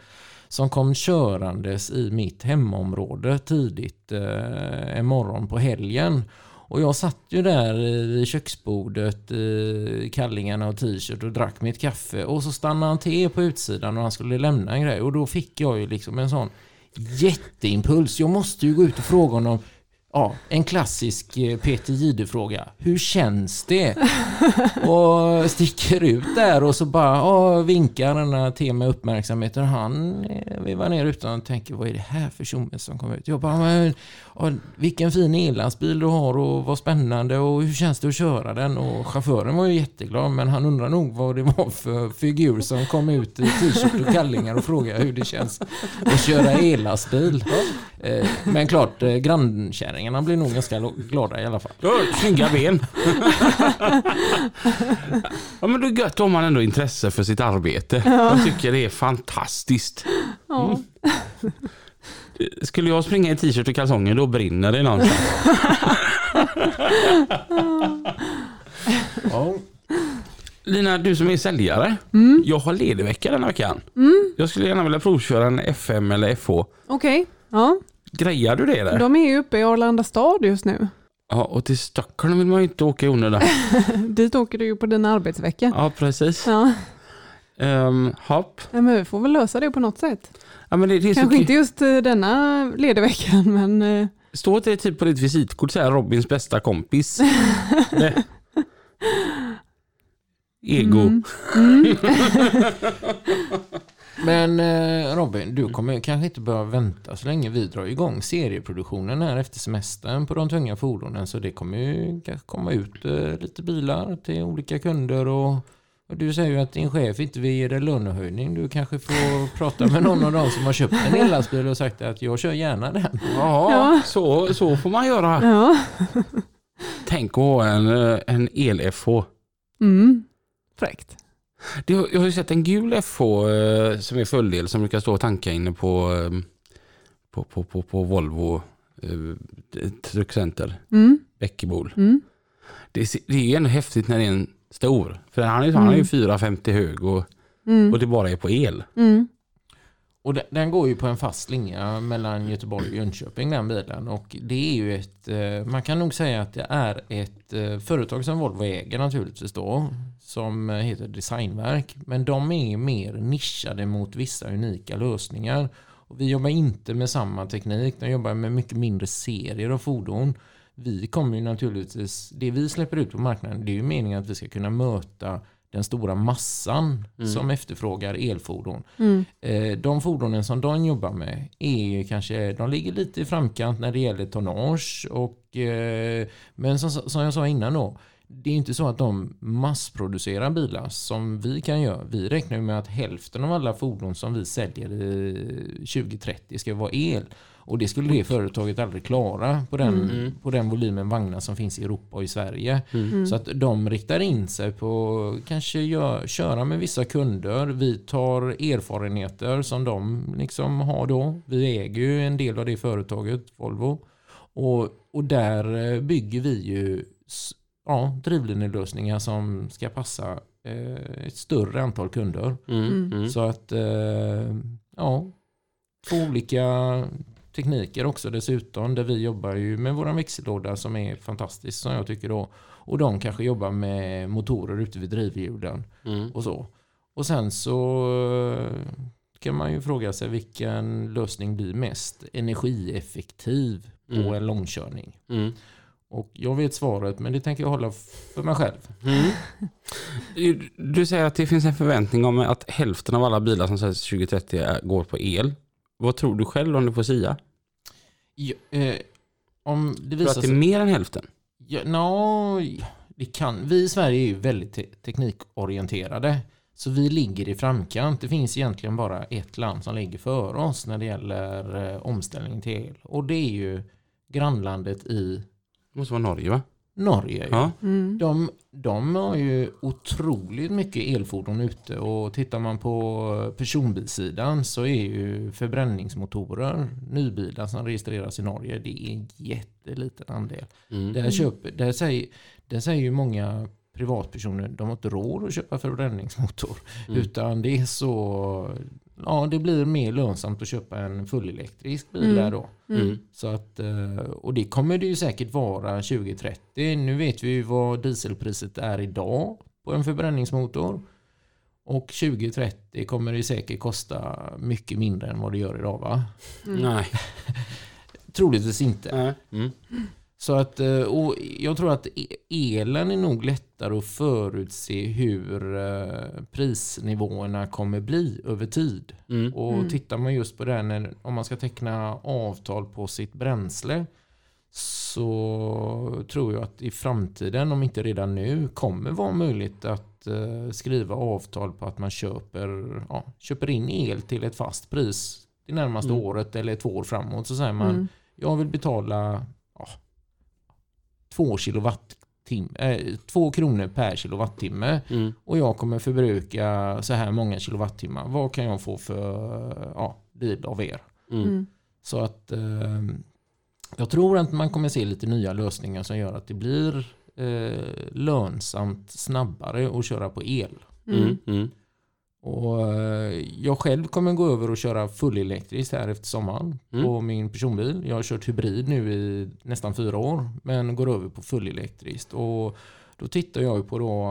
som kom körandes i mitt hemområde tidigt eh, en morgon på helgen. Och jag satt ju där i köksbordet i kallingarna och t-shirt och drack mitt kaffe och så stannade han till på utsidan och han skulle lämna en grej och då fick jag ju liksom en sån jätteimpuls. Jag måste ju gå ut och fråga honom Ja, en klassisk eh, Peter Jihde-fråga. Hur känns det? och sticker ut där och så bara ja, vinkar denna till med uppmärksamhet. Och han eh, vevar ner utan och tänker vad är det här för tjomme som kommer ut? Jag bara, men, ja, vilken fin ellandsbil du har och vad spännande och hur känns det att köra den? Och chauffören var ju jätteglad men han undrar nog vad det var för figur som kom ut i t-shirt och kallingar och frågade hur det känns att köra ellastbil. Eh, Men klart, eh, grannkärringarna blir nog ganska glada i alla fall. Snygga ben. ja, men det är gött om man ändå har intresse för sitt arbete. Jag tycker det är fantastiskt. Ja. Skulle jag springa i t-shirt och kalsonger då brinner det någonstans. Ja. Lina, du som är säljare. Mm. Jag har ledig vecka denna veckan. Mm. Jag skulle gärna vilja provköra en FM eller FH. Okej, ja. Grejar du det eller? de är ju uppe i Arlanda stad just nu. Ja, och till Stockholm vill man ju inte åka i onödan. Dit åker du ju på din arbetsvecka. Ja, precis. Ja. Um, hopp. Ja, men vi får väl lösa det på något sätt. Ja, men det, det Kanske inte just eh, denna lediga veckan, men eh, Står inte det typ på ditt visitkort så här Robins bästa kompis? Ego. Mm. Mm. Men eh, Robin, du kommer kanske inte behöva vänta så länge. Vi drar igång serieproduktionen här efter semestern på de tunga fordonen. Så det kommer ju kanske komma ut eh, lite bilar till olika kunder. Och, och du säger ju att din chef inte vill ge dig lönehöjning. Du kanske får prata med någon av dem som har köpt en ellastbil och sagt att jag kör gärna den. Ja, Ja. Så, så får man göra. ja. Tänk att ha en, eh, en el-FH. Mm. Fräckt. Det, jag har ju sett en gul FH eh, som är fulldel som brukar stå och tanka inne på, eh, på, på, på, på Volvo eh, Truckcenter, Mm. Bäckebol. Mm. Det, är- det är ju ändå häftigt när det är en stor. För han är, han är ju 4,50 hög och, Mm. och det bara är på el. Mm. Och den, den går ju på en fast slinga mellan Göteborg och Jönköping den bilen. Och det är ju ett, eh, man kan nog säga att det är ett företag som Volvo äger naturligtvis då. Som eh, heter Designverk. Men de är mer nischade mot vissa unika lösningar. Och vi jobbar inte med samma teknik, de jobbar med mycket mindre serier av fordon. Vi kommer ju naturligtvis, det vi släpper ut på marknaden, det är ju meningen att vi ska kunna möta den stora massan som efterfrågar elfordon. Mm. Eh, De fordonen som de jobbar med är ju kanske, de ligger lite i framkant när det gäller tonnage. Och, eh, men som, som jag sa innan då, det är inte så att de massproducerar bilar som vi kan göra. Vi räknar ju med att hälften av alla fordon som vi säljer i 2030 ska vara el. Och det skulle det företaget aldrig klara på den, på den volymen vagnar som finns i Europa och i Sverige. Så att de riktar in sig på kanske gör, köra med vissa kunder. Vi tar erfarenheter som de liksom har då. Vi äger ju en del av det företaget, Volvo. Och, och där eh, bygger vi ju ja, drivlinelösningar som ska passa eh, ett större antal kunder. Mm. Mm. Så att, eh, ja, två olika tekniker också dessutom. Där vi jobbar ju med våran växellåda som är fantastisk som jag tycker då. Och de kanske jobbar med motorer ute vid drivhjulen Mm. och så. Och sen så eh, kan man ju fråga sig vilken lösning blir mest energieffektiv på Mm. en långkörning. Och jag vet svaret men det tänker jag hålla för mig själv. Mm. Du- säger att det finns en förväntning om att hälften av alla bilar som säljs 2030 är- går på el. Vad tror du själv om du får sia? Ja, eh, om det Tror du visar att det är mer än hälften? Ja, no, det kan. Vi i Sverige är ju väldigt te- teknikorienterade. Så vi ligger i framkant. Det finns egentligen bara ett land som ligger före oss när det gäller eh, omställning till el. Och det är ju grannlandet i Det måste vara Norge va? Norge. Ja. Mm. De, de har ju otroligt mycket elfordon ute och tittar man på personbilssidan så är ju förbränningsmotorer, nybilar som registreras i Norge, det är en jätteliten andel. Mm. Där, köper, där, säger, där säger ju många privatpersoner de har inte råd att köpa förbränningsmotor. Mm. Utan det är så, ja det blir mer lönsamt att köpa en fullelektrisk bil Mm. där då. Mm. Så att, eh, och det kommer det ju säkert vara 2030. Nu vet vi ju vad dieselpriset är idag på en förbränningsmotor. Och 2030 kommer det säkert kosta mycket mindre än vad det gör idag va? Nej. Troligtvis inte. Mm. Så att, eh, och jag tror att e- elen är nog lättare att förutse hur eh, prisnivåerna kommer bli över tid. Mm. Och Mm. tittar man just på det här när, om man ska teckna avtal på sitt bränsle så tror jag att i framtiden, om inte redan nu, kommer vara möjligt att eh, skriva avtal på att man köper, ja, köper in el till ett fast pris det närmaste Mm. året eller två år framåt. Så säger man, Mm. jag vill betala ja, två kilowattim, eh, två kronor per kilowattimme Mm. och jag kommer förbruka så här många kilowattimmar. Vad kan jag få för ja, bil av er? Mm. Mm. Så att eh, jag tror att man kommer se lite nya lösningar som gör att det blir eh, lönsamt snabbare att köra på el. Mm. Och eh, jag själv kommer gå över och köra fullelektriskt här efter sommaren Mm. på min personbil. Jag har kört hybrid nu i nästan fyra år men går över på fullelektriskt. Och då tittar jag på då,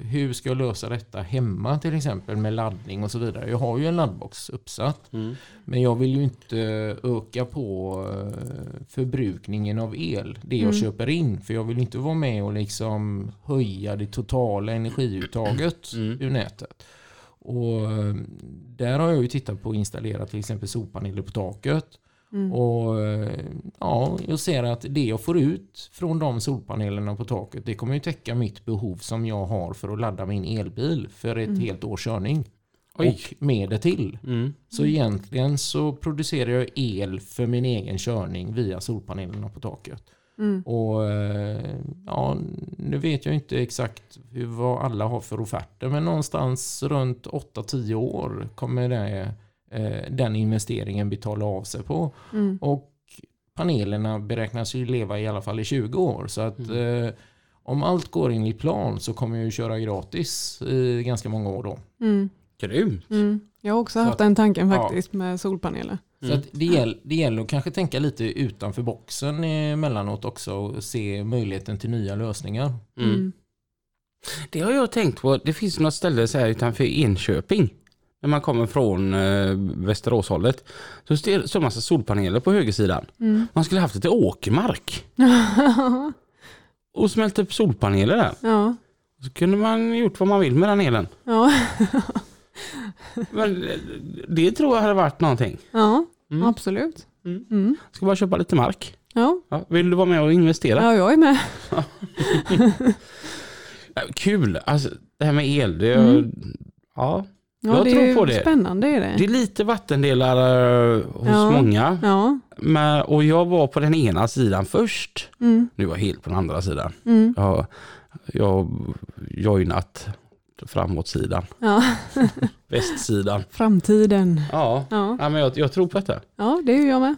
eh, hur ska jag lösa detta hemma till exempel med laddning och så vidare. Jag har ju en laddbox uppsatt Mm. men jag vill ju inte öka på eh, förbrukningen av el, det jag Mm. köper in. För jag vill inte vara med och liksom höja det totala energiuttaget Mm. ur nätet. Och eh, där har jag ju tittat på att installera till exempel solpaneler på taket. Mm. Och eh, ja, jag ser att det jag får ut från de solpanelerna på taket, det kommer ju täcka mitt behov som jag har för att ladda min elbil för ett Mm. helt års körning. Oj. Och mer det till. Mm. Så egentligen så producerar jag el för min egen körning via solpanelerna på taket. Mm. Och eh, ja, nu vet jag inte exakt hur, vad alla har för offerter men någonstans runt 8-10 år kommer det, eh, den investeringen betala av sig på. Mm. Och panelerna beräknas ju leva i alla fall i 20 år. Så att Mm. eh, om allt går in i plan så kommer jag ju köra gratis i ganska många år då. Mm. Grymt. Mm. Jag har också Så haft att- den tanken ja. faktiskt med solpaneler. Så att det, gäll, det gäller att kanske tänka lite utanför boxen emellanåt också och se möjligheten till nya lösningar. Mm. Det har jag tänkt på. Det finns något ställe så här utanför Enköping. När man kommer från eh, Västeråshållet. Så står står en massa solpaneler på högersidan. Mm. Man skulle haft lite åkermark. Och smält upp solpaneler där. ja. Så kunde man gjort vad man vill med den elen. Ja. Men eh, det tror jag hade varit någonting. ja, Mm. absolut. Mm. Mm. Ska bara köpa lite mark. Ja. Ja, vill du vara med och investera? ja, jag är med. Kul! Alltså, det här med el. Det, Mm. ja, Ja, Jag det tror är på det. Spännande är det. det är lite vattendelar eh, hos Ja. många. Ja. Men, och jag var på den ena sidan först. Mm. Nu var jag helt på den andra sidan. Mm. Jag, jag har joinat framåtsidan. Ja. Västsidan. Framtiden. Ja, Ja. ja men jag, jag tror på detta. ja, det är jag med.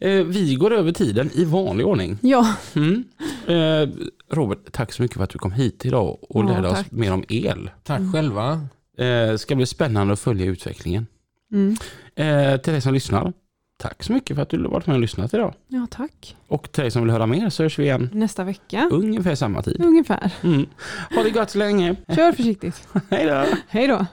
Eh, vi går över tiden i vanlig ordning. Ja, Mm. Eh, Robert, tack så mycket för att du kom hit idag och Ja, lärde oss tack. mer om el. Tack själva. Eh, ska bli spännande att följa utvecklingen. mm. Eh, till dig som lyssnar, tack så mycket för att du har varit med och lyssnat idag. ja tack. Och till dig som vill höra mer så hörs vi igen Nästa vecka, ungefär samma tid. ungefär. Mm. Ha det gott så länge. Kör försiktigt. Hej då! Hej då.